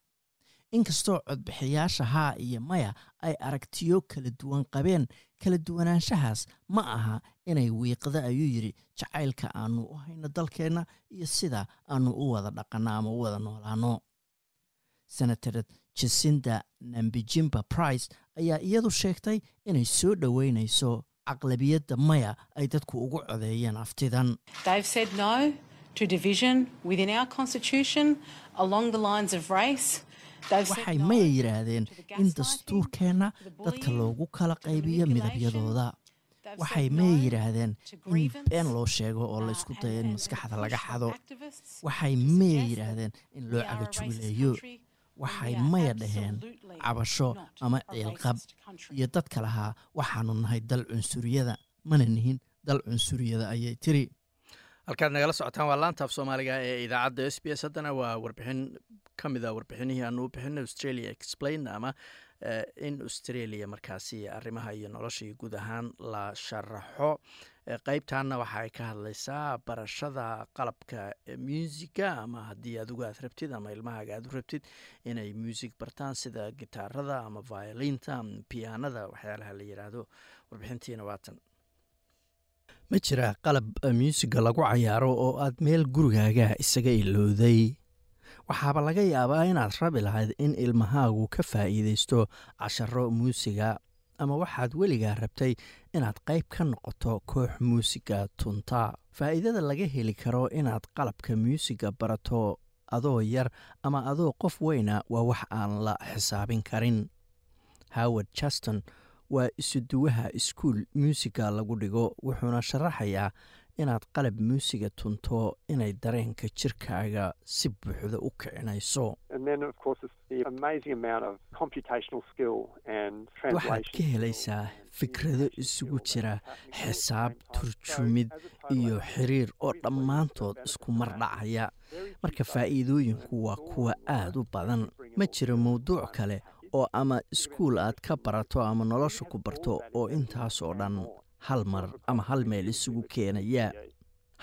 [SPEAKER 2] inkastoo codbixiyaasha haa iyo maya ay aragtiyo kala duwan qabeen kala duwanaanshahaas ma aha inay wiiqda ayuu yidhi jacaylka aannu u hayno dalkeenna iyo sida aannu u wada dhaqanno ama u wada noolaano senator jasinda nambijimba price ayaa iyadu sheegtay inay soo dhoweynayso caqlabiyadda maya ay dadku ugu codeeyeen aftidan waxay maya yidhaahdeen in dastuurkeenna dadka loogu kala qaybiyo midabyadooda. Waxay maya yidhaahdeen in been loo sheego oo la ysku dayo in maskaxda laga xado. Waxay maya yidhaahdeen in loo cagajubileeyo waxay maya dhaheen cabasho ama ciilqab iyo dadka lahaa waxaanu nahay dal cunsuriyada. Mana nihin dal cunsuriyada ayay tiri. Halkaad nagala socotaan waa laanta af soomaaliga ee idaacadda s b s haddana waa warbixin ka mid a warbixinihii aanu u bixinay australia explain ama in australia markaasi arrimaha iyo nolosha iyo guud ahaan la sharaxo. Qeybtanna waxa ka hadlaysaa barashada qalabka muusiga ama haddii adigu aad rabtid ama ilmahaaga aad u rabtid inay muusig bartaan sida gitaarada ama violinta ama pianada waxyaalaha la yidhaahdo warbixintiina waatan ma jira qalab muusiga lagu cayaaro oo aad meel gurigaaga isaga ilowday waxaaba laga yaabaa inaad rabi lahayd in ilmahaagu ka faa'iidaysto casharo muusiga ama waxaad weligaa rabtay inaad qayb ka noqoto koox muusiga tunta. Faa'iidada laga heli karo inaad qalabka muusiga barato adoo yar ama adoo qof weyna waa wax aan la xisaabin karin. Howard juston waa isuduwaha iskuul muusiga lagu dhigo wuxuuna sharaxayaa inaad qalab muusiga tunto inay dareenka jirkaaga si buuxda u kicinayso. Waxaad ka helaysaa fikrado isugu jira xisaab turjumid iyo xiriir oo dhammaantood isku mar dhacaya. Marka faa'iidooyinku waa kuwa aad u badan ma jiro mawduuc kale oo ama iskuul aad ka barato ama nolosha ku barto oo intaas oo dhan hal mar ama hal meel isugu keenaya.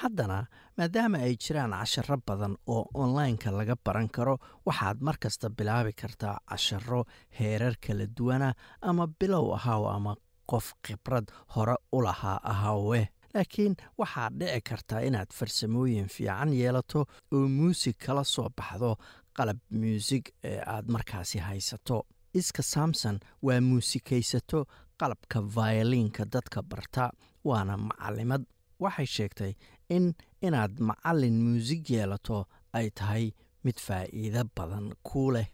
[SPEAKER 2] Haddana maadaama ay jiraan casharo badan oo onlineka laga baran karo waxaad mar kasta bilaabi kartaa casharo heerar kala duwana ama bilow ahaw ama qof khibrad hore u lahaa ahaawe. Laakiin waxaad dhici kartaa inaad farsamooyin fiican yeelato oo muusig kala soo baxdo qalab muusig ee aad markaasi haysato. Iska samson waa muusikaysato qalabka violiinka dadka barta waana macalimad waxay sheegtay in inaad macalin muusig yeelato ay tahay mid faa'iido badan kuu leh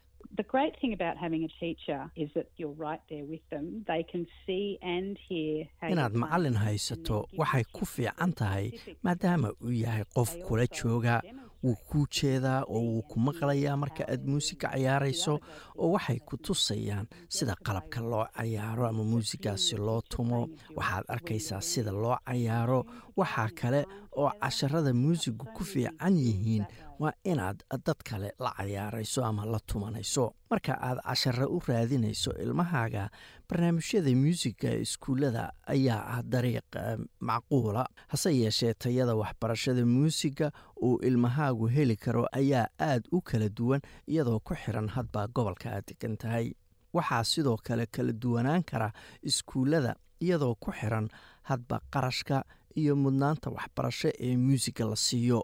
[SPEAKER 2] inaad macalin haysato waxay ku fiican tahay maadaama uu yahay qof kula jooga wuu kuu jeedaa oo wuu ku maqlayaa marka aad muusiga cayaarayso oo waxay ku tusayaan sida qalabka loo cayaaro ama muusigaasi loo tumo. waxaad arkaysaa sida loo cayaaro. waxaa kale oo casharada muusigu ku fiican yihiin waa inaad dad kale la cayaarayso ama la tumanayso. Marka aad casharo u raadinayso ilmahaaga barnaamijyada muusiga iskuullada ayaa ah dariiq macquula. Hase yeeshee tayada waxbarashada muusiga uu ilmahaagu heli karo ayaa aad u kala duwan iyadoo ku xiran hadba gobolka aad degan tahay. Waxaa sidoo kale kala duwanaan kara iskuullada iyadoo ku xiran hadba qarashka iyo mudnaanta waxbarasho ee muusiga la siiyo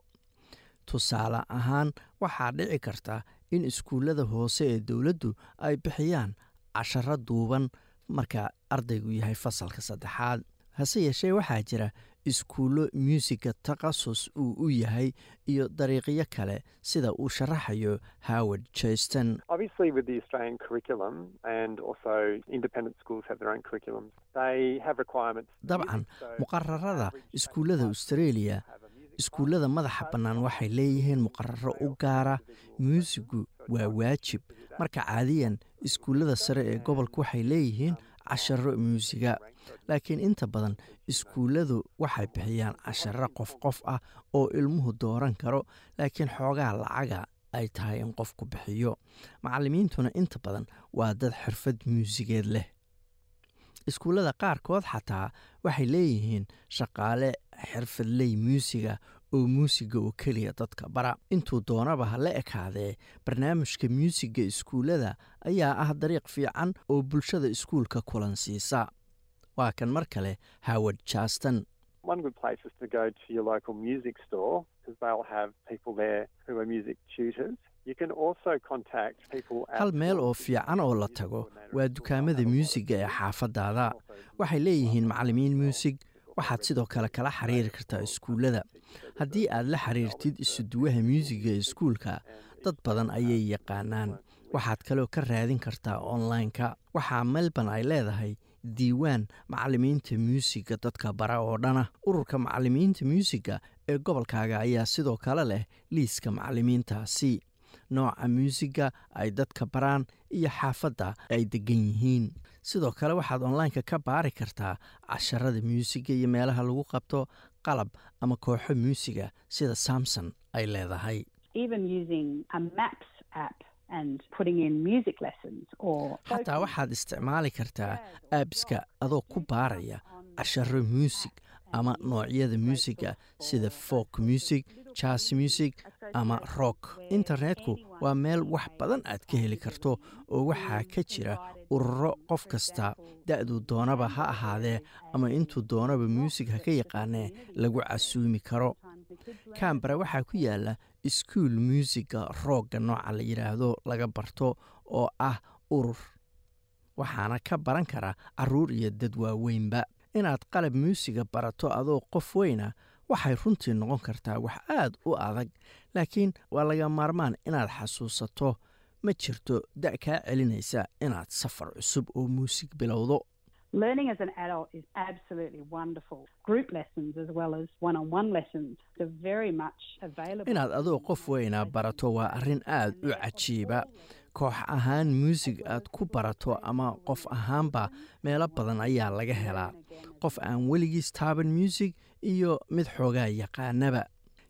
[SPEAKER 2] tusaale ahaan waxaa dhici karta in iskuullada hoose ee dowladdu ay bixiyaan casharo duuban. Marka ardaygu yahay fasalka saddexaad hase yeeshee waxaa jira iskuullo muusiga takhasus uu u yahay iyo dariiqyo kale sida uu sharaxayo howard jaston dabcan muqararada iskuullada australia iskuullada madaxa bannaan waxay leeyihiin muqararo u gaara muusigu waa waajib. Marka caadiyan iskuullada sare ee gobolka waxay leeyihiin casharo muusiga laakiin inta badan iskuulladu waxay bixiyaan casharo qof qof ah oo ilmuhu dooran karo laakiin xoogaa lacaga ay tahay in qofku bixiyo. Macallimiintuna inta badan waa dad xirfad muusigeed leh. Iskuullada qaarkood xataa waxay leeyihiin shaqaale xirfadley muusiga oo muusiga oo keliya dadka. Bara intuu doonaba ha la ekaadee barnaamijka muusiga iskuullada ayaa ah dariiq fiican oo bulshada iskuulka kulan siisa. Waa kan mar kale howard jaston hal meel oo fiican oo la tago waa dukaamada muusiga ee xaafadaada. waxay leeyihiin macallimiin muusig waxaad sidoo kale kala xiriiri kartaa iskuullada. Haddii aad la xiriirtid isuduwaha muusiga ee iskuulka dad badan ayay yaqaanaan. Waxaad kaloo ka raadin kartaa online-ka. Waxaa melbourne ay leedahay diiwaan macallimiinta muusiga dadka bara oo dhana. Ururka macallimiinta muusiga ee gobolkaaga ayaa sidoo kale leh liiska macallimiintaasi. Nooca muusiga ay dadka baraan iyo xaafadda ay degan yihiin sidoo kale waxaad onlineka ka baari kartaa casharada muusiga iyo meelaha lagu qabto qalab ama kooxo muusiga sida samson ay leedahay. Xataa waxaad isticmaali kartaa aabska adoo ku baaraya casharo muusig ama noocyada muusiga sida folk music jas music ama rock. Internetku waa meel wax badan aad ka heli karto oo waxaa ka jira ururo qof kasta. Da-duu doonaba ha ahaadee ama intuu doonaba muusig ha ka yaqaanee lagu casuumi karo. Kambara waxaa ku yaalla iskuul muusiga roogga nooca la yidhaahdo laga barto oo ah urur. Waxaana ka baran kara carruur iyo dad waaweynba inaad qalab muusiga barato adoo qof weyna waxay runtii noqon kartaa wax aad u adag. Laakiin waa laga maarmaan inaad xasuusato. Ma jirto da' kaa celinaysa inaad safar cusub oo muusig bilowdo. Inaad adoo qof weynaa barato waa arrin aad u cajiiba koox ahaan muusig aad ku barato ama qof ahaanba meelo badan ayaa laga helaa. Qof aan weligiis taaban muusig iyo mid xoogaa yaqaanaba.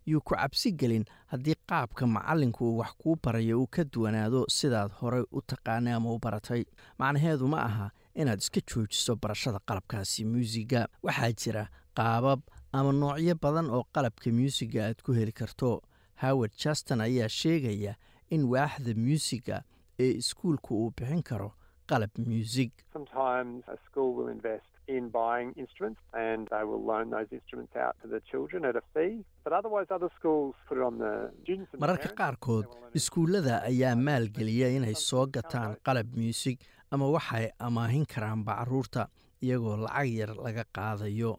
[SPEAKER 2] Yuu ku cabsi gelin haddii qaabka macallinku uu wax kuu barayo uu ka duwanaado sidaad horey u taqaanay ama u baratay. Macnaheedu ma aha inaad iska joojiso barashada qalabkaasi muusiga. Waxaa jira qaabab ama noocyo badan oo qalabka muusiga aad ku heli karto. Howard juston ayaa sheegaya in waaxda muusiga ee iskuulka uu bixin karo qalab muusig.
[SPEAKER 7] Sometimes a school will invest in buying instruments and they will loan those instruments out to the children at a fee. But otherwise, other schools put it on the students and the
[SPEAKER 2] mararka qaarkood iskuullada ayaa maalgeliya inay soo gataan qalab muusig ama waxay amaahin karaanba carruurta iyagoo lacag yar laga qaadayo.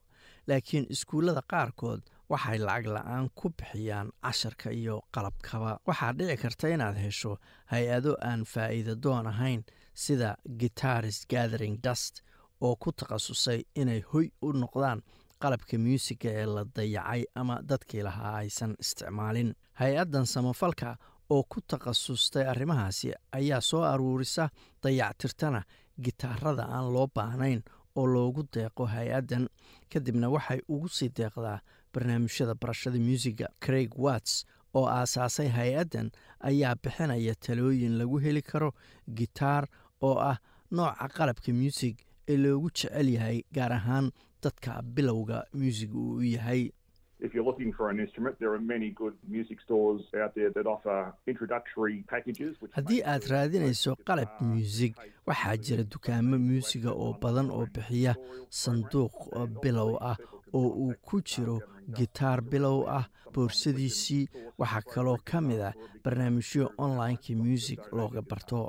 [SPEAKER 2] Laakiin iskuullada qaarkood waxay lacag la'aan ku bixiyaan casharka iyo qalabkaba. Waxaa dhici karta inaad hesho hay'ado aan faa'iida doon ahayn sida guitaris gathering dust oo ku takhasusay inay hoy u noqdaan qalabka muusiga ee la dayacay ama dadkii lahaa aysan isticmaalin. Hay'addan samafalka oo ku takhasustay arrimahaasi ayaa soo aruurisa dayactirtana gitaarada aan loo baahnayn oo loogu deeqo hay'addan. Kadibna waxay ugu sii deeqdaa barnaamijyada barashada muusiga craig watts oo aasaasay hay'addan ayaa bixinaya talooyin lagu heli karo gitaar oo ah nooca qalabka muusig ee loogu jecel yahay gaar ahaan dadka bilowga muusiga uu yahay
[SPEAKER 8] If you're looking for an instrument, there are many good music stores out there that offer introductory packages.
[SPEAKER 2] haddii aad raadinayso qalab muusig waxaa jira dukaamo muusiga oo badan oo bixiya sanduuq bilow ah oo uu ku jiro gitaar bilow ah boorsadiisii waxaa kaloo ka mid ah barnaamijyo onlineka muusig looga barto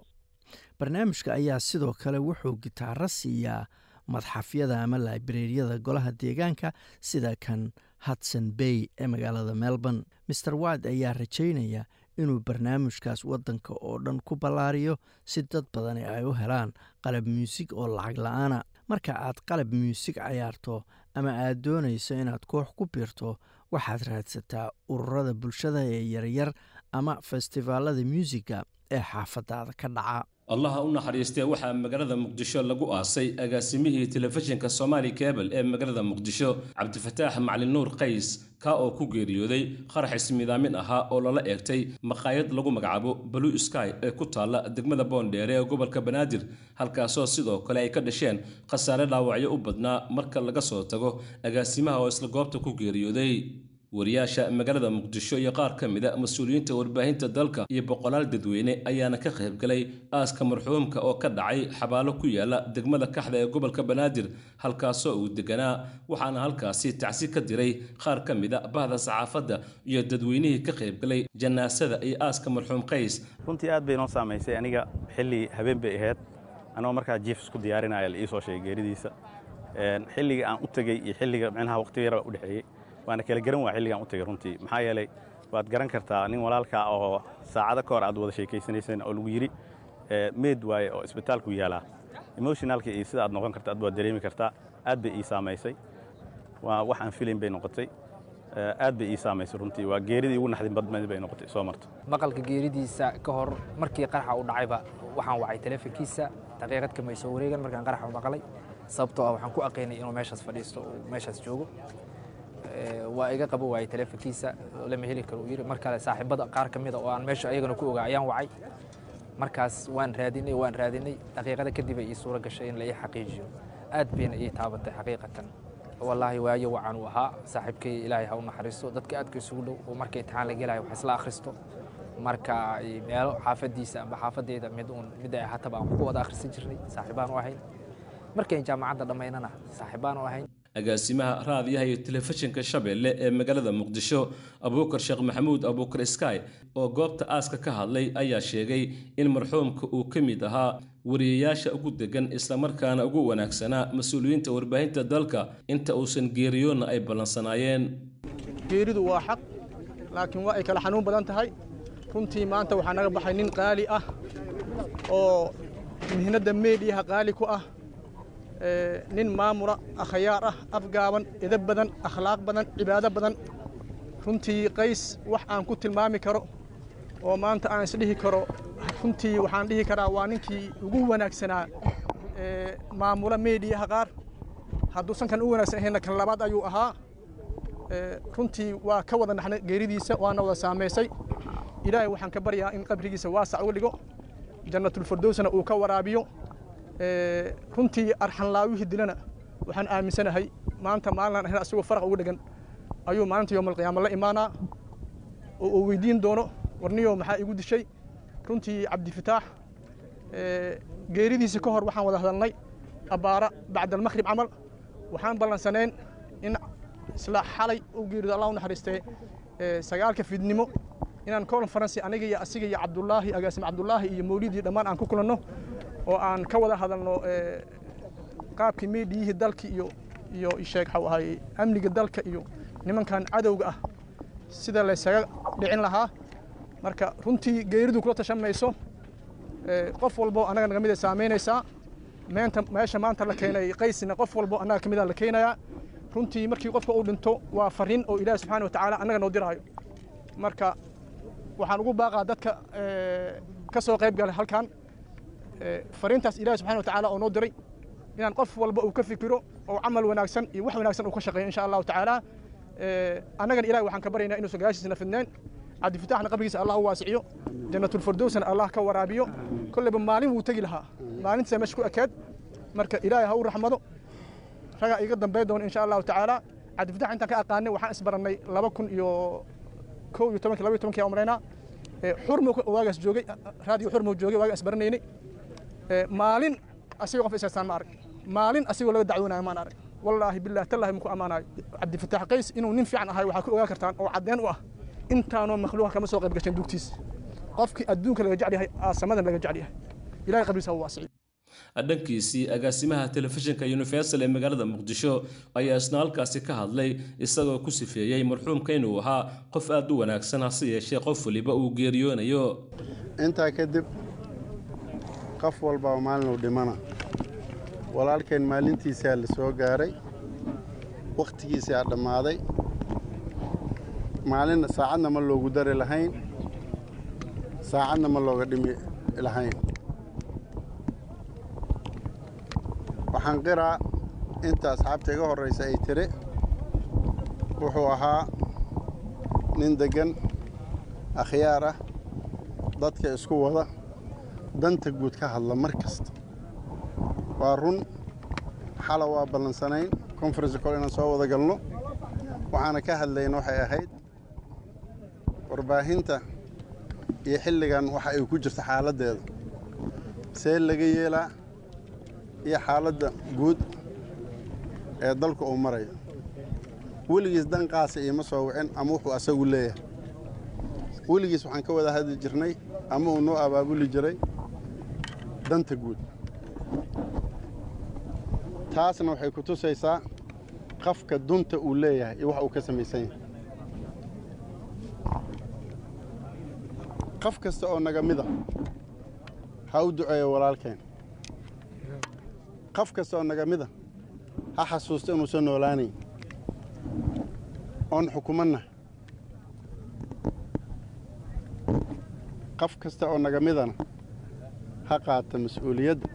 [SPEAKER 2] barnaamijka ayaa sidoo kale wuxuu gitaaro siiyaa madxafyada ama laibrariyada golaha deegaanka sida kan hudson bay ee magaalada melbourne. Maer wad ayaa rajaynaya inuu barnaamijkaas waddanka oo dhan ku ballaariyo si dad badani ay u helaan qalab muusig oo lacag la'aana. Marka aad qalab muusig cayaarto ama aad doonayso inaad koox ku biirto waxaad raadsataa ururada bulshada ee yaryar ama festivaalada muusiga ee xaafadaada ka dhaca
[SPEAKER 9] allaha u naxariistee waxaa magaalada muqdisho lagu aasay agaasimihii telefishinka somaali kebel ee magaalada muqdisho cabdifataax macalin nuur qays ka oo ku geeriyooday qarax ismidaamin ahaa oo lala eegtay maqaayad lagu magacaabo blue sky ee ku taalla degmada boondheere ee gobolka banaadir halkaasoo sidoo kale ay ka dhasheen khasaare dhaawacyo u badnaa marka laga soo tago agaasimaha oo isla goobta ku geeriyooday wariyaasha magaalada muqdisho iyo qaar ka mida mas'uuliyiinta warbaahinta dalka iyo boqolaal dadweyne ayaana ka qaybgalay aaska marxuumka oo ka dhacay xabaalo ku yaalla degmada kaxda ee gobolka banaadir halkaasoo uu deganaa waxaana halkaasi tacsi ka diray qaar ka mida bahda saxaafadda iyo dadweynihii ka qaybgalay janaasada iyo aaska marxuum qays.
[SPEAKER 10] Runtii aad bay noo saamaysay aniga xilli habeen bay ahayd. Anoo markaa jiif isku diyaarinaya la ii soo sheegay geeridiisa. Xilliga aan u tegey iyo xilliga micnaha waqti yara u dhexeeyey waana kala garan waa xilligaan u tegay runtii. Maxaa yeelay waad garan kartaa nin walaalkaa oo saacado ka hor aad wada sheekaysanayseen oo lagu yidhi meed waaye oo isbitaalku yaalaa. Emotionalka iyo sida aad noqon karta aad waad dareemi kartaa aad bay ii saamaysay. Waa wax aan filayn bay noqotay. Aad bay ii saamaysay runtii. Waa geeridii ugu naxdin badmeed bay noqotay soo marto.
[SPEAKER 11] Maqalka geeridiisa ka hor markii qaraxa u dhacayba waxaan wacay teleefonkiisa daqiiqad kama soo wareegan markaan qaraxa maqalay sababtoo ah waxaan ku aqaynay inuu meeshaas fadhiisto oo meeshaas joogo waa iga qabo waayey teleefonkiisa lama heli karo. Uu yidhi mar kale saaxiibada qaar ka mida oo aan meesha ayagana ku ogaa ayaan wacay. Markaas waan raadinay waan raadinay. Daqiiqada kadib ay ii suuro gashay in la ii xaqiijiyo. Aad bayna ii taabatay xaqiiqatan. Wallaahi waayo wacan uu ahaa. Saaxiibkay ilaahay ha u naxariisto. Dadka aadka isugu dhow oo marka imtixaan la gelayo wax isla akhristo. Marka meelo xaafadiisa amba xaafadeeda mid uun mid ay ahaataba aan wax ku wada akhrisan jirnay saaxiibaan u ahayn. Markayn jaamacadda dhammaynana saaxiibaan u ahayn
[SPEAKER 9] agaasimaha raadiyaha iyo telefishinka shabeelle ee magaalada muqdisho abuukar sheekh maxamuud abuukar sky oo goobta aaska ka hadlay ayaa sheegay in marxuumka uu ka mid ahaa wariyayaasha ugu degan islamarkaana ugu wanaagsanaa mas'uuliyiinta warbaahinta dalka. Inta uusan geeriyoonna ay ballansanaayeen
[SPEAKER 12] geeridu waa xaq laakiin waa ay kala xanuun badan tahay. Runtii maanta waxaa naga baxay nin qaali ah oo mihnadda meediyaha qaali ku ah nin maamula akhyaar ah afgaaban edab badan akhlaaq badan cibaado badan. Runtii qays wax aan ku tilmaami karo oo maanta aan isdhihi karo runtii waxaan dhihi karaa waa ninkii ugu wanaagsanaa maamula meediyaha qaar. Hadduusan kan u wanaagsan ahayna kan labaad ayuu ahaa. Runtii waa ka wada naxnay geeridiisa waana wada saamaysay. Ilaahay waxaan ka baryaa in qabrigiisa waasac uga dhigo jannatulfirdowsna uu ka waraabiyo runtii arxanlaawihii dilana waxaan aaminsanahay maanta maalinaan ahayn asagoo faraq ugu dhegan ayuu maalinta yoomalqiyaama la imaanaa oo uu weydiin doono warniyo maxaa igu dishay? Runtii cabdifataax geeridiisa ka hor waxaan wada hadalnay abbaara bacdalmakhrib camal. Waxaan ballansaneen in isla xalay u geerido allah u naxariistee sagaalka fiidnimo inaan conference aniga iyo asiga iyo cabdulaahi agaasim cabdulaahi iyo mawlidii dhammaan aan ku kulanno oo aan ka wada hadalno qaabkii meediyihii dalka iyo iyo sheeg waxau ahay amniga dalka iyo nimankan cadowga ah. Sida laysaga dhicin lahaa marka runtii geeridu kula tashan mayso qof walbo annaga naga mid ay saamaynaysaa. Meenta meesha maanta la keenay qaysina qof walbo annaga ka mida la keenayaa runtii markii qofka uu dhinto waa fariin oo ilaahi subxaana watacaala annaga noo diraayo. Marka waxaan ugu baaqaa dadka ka soo qayb galay halkan fariintaas ilaahi subxana watacaala oo noo diray inaan qof walba uu ka fikiro oo camal wanaagsan iyo wax wanaagsan uu ka shaqeeyo insha allahu tacaala annagana ilahi waxaan ka baryaynaa inuusan gadaashiisna fidnayn cabdifataxna qabrigiisa allah u waasiciyo jannatulfirdowsna allah ka waraabiyo. Kolleyba maalin wuu tegi lahaa. Maalintiisa meesha ku ekeed marka ilaahay ha u raxmado ragaa iga dambeyn doona insha allahu tacaala cabdifatax intaan ka aqaanay waxaan isbarannay laba kun iyo kow iyo tobankii laba iyo tobankii umraynaa xurmow waagaas joogay raadiyo xurmow joogay waagaan isbaranaynay maalin asigoo qof isaystaan ma arag maalin asigoo laga dacwoonayo maan arag wallaahi billahi tallahi muku ammaanayo cabdifatax qays inuu nin fiican ahay waxaa ku ogaan kartaan oo caddeen u ah intaanoo makhluuqa kama soo qayb gasheen dugtiisa qofkii adduunka laga jecel yahay aasamadan laga jecel yahay. Ilahay qabriisa waasiciyo
[SPEAKER 9] dhankiisii agaasimaha telefishinka universal ee magaalada muqdisho ayaa isna halkaasi ka hadlay isagoo ku sifeeyey marxuumka inuu ahaa qof aad u wanaagsan hase yeeshee qof waliba uu geeriyoonayo.
[SPEAKER 13] Intaa kadib qof walbaa maalinuu dhimana. Walaalkeen maalintiisaa la soo gaaray wakhtigiisaa dhammaaday. Maalin saacadna ma loogu dari lahayn saacadna ma looga dhimi lahayn. Waxaan qiraa inta asxaabta iga horraysa ay tiri wuxuu ahaa nin deggan akhyaar ah dadka isku wada danta guud ka hadla mar kasta. Waa run xala waa ballansanayn conference col inaan soo wada galno. Waxaana ka hadlayna waxay ahayd warbaahinta iyo xilligan waxa ay ku jirta xaaladdeeda see laga yeelaa iyo xaaladda guud ee dalku uu marayo weligiis danqaasa iima soo wicin ama wuxuu asagu leeyahay. Weligiis waxaan ka wada hadli jirnay ama uu noo abaabuli jiray danta guud. Taasna waxay ku tusaysaa qafka dunta uu leeyahay iyo wax uu ka samaysan yahay. Qof kasta oo naga mida ha u duceeyo walaalkeen. Qof kasta oo naga mida ha xasuusto inuusan noolaanayn oon xukumanna. Qof kasta oo naga midana ha qaata mas'uuliyadda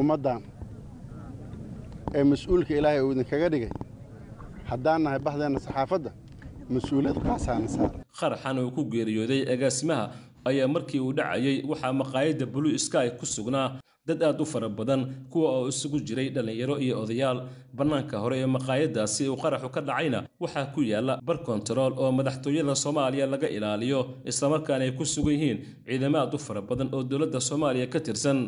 [SPEAKER 13] ummaddan ee mas'uulka ilaahay uu idinkaga dhigay haddaan nahay bahdeenna saxaafadda mas'uuliyad qaasaana saara
[SPEAKER 9] qaraxan uu ku geeriyooday agaasimaha ayaa markii uu dhacayay waxaa maqaayadda blue sky ku sugnaa dad aad u fara badan kuwa oo isugu jiray dhallinyaro iyo odayaal. Bannaanka hore ee maqaayaddaasi uu qaraxu ka dhacayna waxaa ku yaalla bar kontarool oo madaxtooyada soomaaliya laga ilaaliyo islamarkaana ay ku sugan yihiin ciidamo aad u fara badan oo dowladda soomaaliya ka tirsan.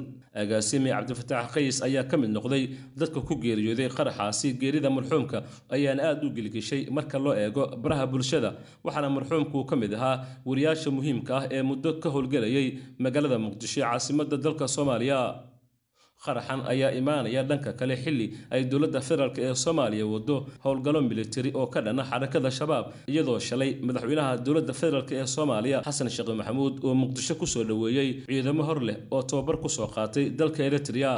[SPEAKER 9] Agaasime cabdifataax qays ayaa ka mid noqday dadka ku geeriyooday qaraxaasi geerida marxuumka ayaana aad u gelgeshay marka loo eego baraha bulshada waxaana marxuumku ka mid ahaa wariyaasha muhiimka ah ee muddo ka howlgelayay magaalada muqdisho ee caasimadda dalka soomaaliya qaraxan ayaa imaanaya dhanka kale xilli ay dowladda federaalk ee soomaaliya wado howlgallo militari oo ka dhana xarakada shabaab iyadoo shalay madaxweynaha dowladda federaalk ee soomaaliya xasan sheekh maxamuud oo muqdisho ku soo dhoweeyey ciidamo hor leh oo tababar ku soo qaatay dalka eritrea.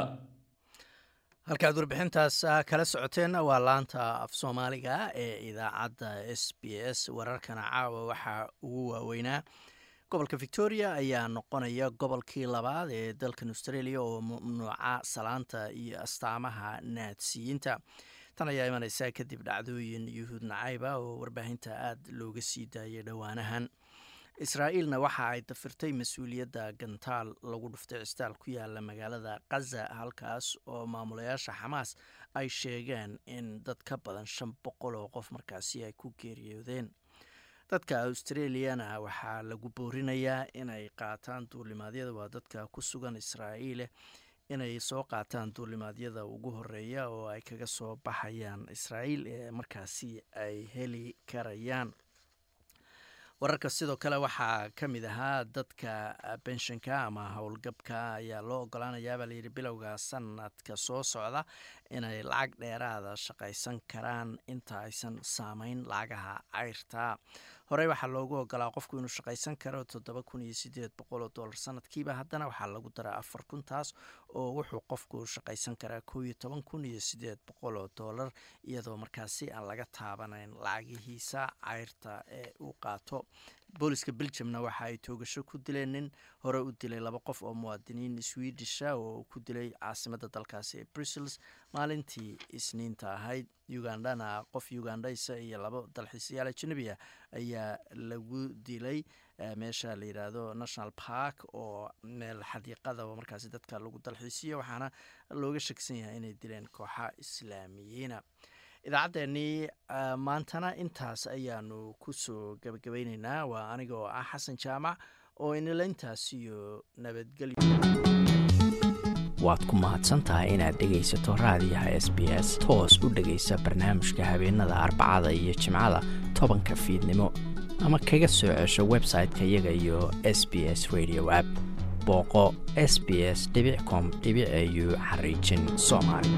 [SPEAKER 2] Halkaad warbixintaas kala socoteen waa laanta af soomaaliga ee idaacadda s b s wararkana caawa waxaa ugu waaweynaa gobolka victoria ayaa noqonaya gobolkii labaad ee dalkan australia oo mamnuuca salaanta iyo astaamaha naadsiyiinta tan ayaa imaneysa kadib dhacdooyin yuhuud nacayba oo warbaahinta aada looga sii daayay dhowaanahan. Israa'iilna waxa ay dafirtay mas'uuliyadda gantaal lagu dhuftay cistaal ku yaalla magaalada khaza halkaas oo maamulayaasha xamaas ay sheegeen in dad ka badan shan boqol oo qof markaasi ay ku geeriyoodeen dadka australiana waxaa lagu boorinayaa inay qaataan duulimaadyada waa dadka ku sugan israa'iile inay soo qaataan duulimaadyada ugu horreeya oo ay kaga soo baxayaan israa'iil ee markaasi ay heli karayaan. Wararka sidoo kale waxaa ka mid ahaa dadka benshanka ama howlgabka ayaa loo ogolaanayaabaa layidhi bilowga sanadka soo socda inay lacag dheeraada shaqaysan karaan inta aysan saameyn lacagaha cayrta. Horey waxaa loogu ogolaa qofku inuu shaqaysan karo toddoba kun iyo sideed boqol oo dollar sanadkiiba. Haddana waxaa lagu daraa afar kun taas oo wuxuu qofku shaqaysan karaa kow iyo toban kun iyo sideed boqol oo dollar iyadoo markaasi aan laga taabanayn lacagihiisa cayrta ee uu qaato booliska beljamna waxa ay toogasho ku dileen nin hore u dilay laba qof oo muwaadiniin swedisha oo ku dilay caasimada dalkaasi ee brussels maalintii isniinta ahayd. Ugandhana qof ugandhaysa iyo laba dalxiisayaal ajanabi ah ayaa lagu dilay meesha la yidhaahdo national park oo meel xadiiqada markaasi dadka lagu dalxiisiyo waxaana looga shaksan yahay inay dileen kooxa islaamiyiina idaacaddeenii maantana intaas ayaanu ku soo gabagabeyneynaa waa aniga oo ah xasan jaamac oo inila intaas iyo nabadgelyo.
[SPEAKER 14] Waad ku mahadsantahay inaad dhegaysato raadiyaha s b s toos u dhegaysa barnaamijka habeenada arbacada iyo jimcada tobanka fiidnimo. Ama kaga soo cesho website-ka iyaga iyo s b s radio app. Booqo s b s com au xariijin soomaali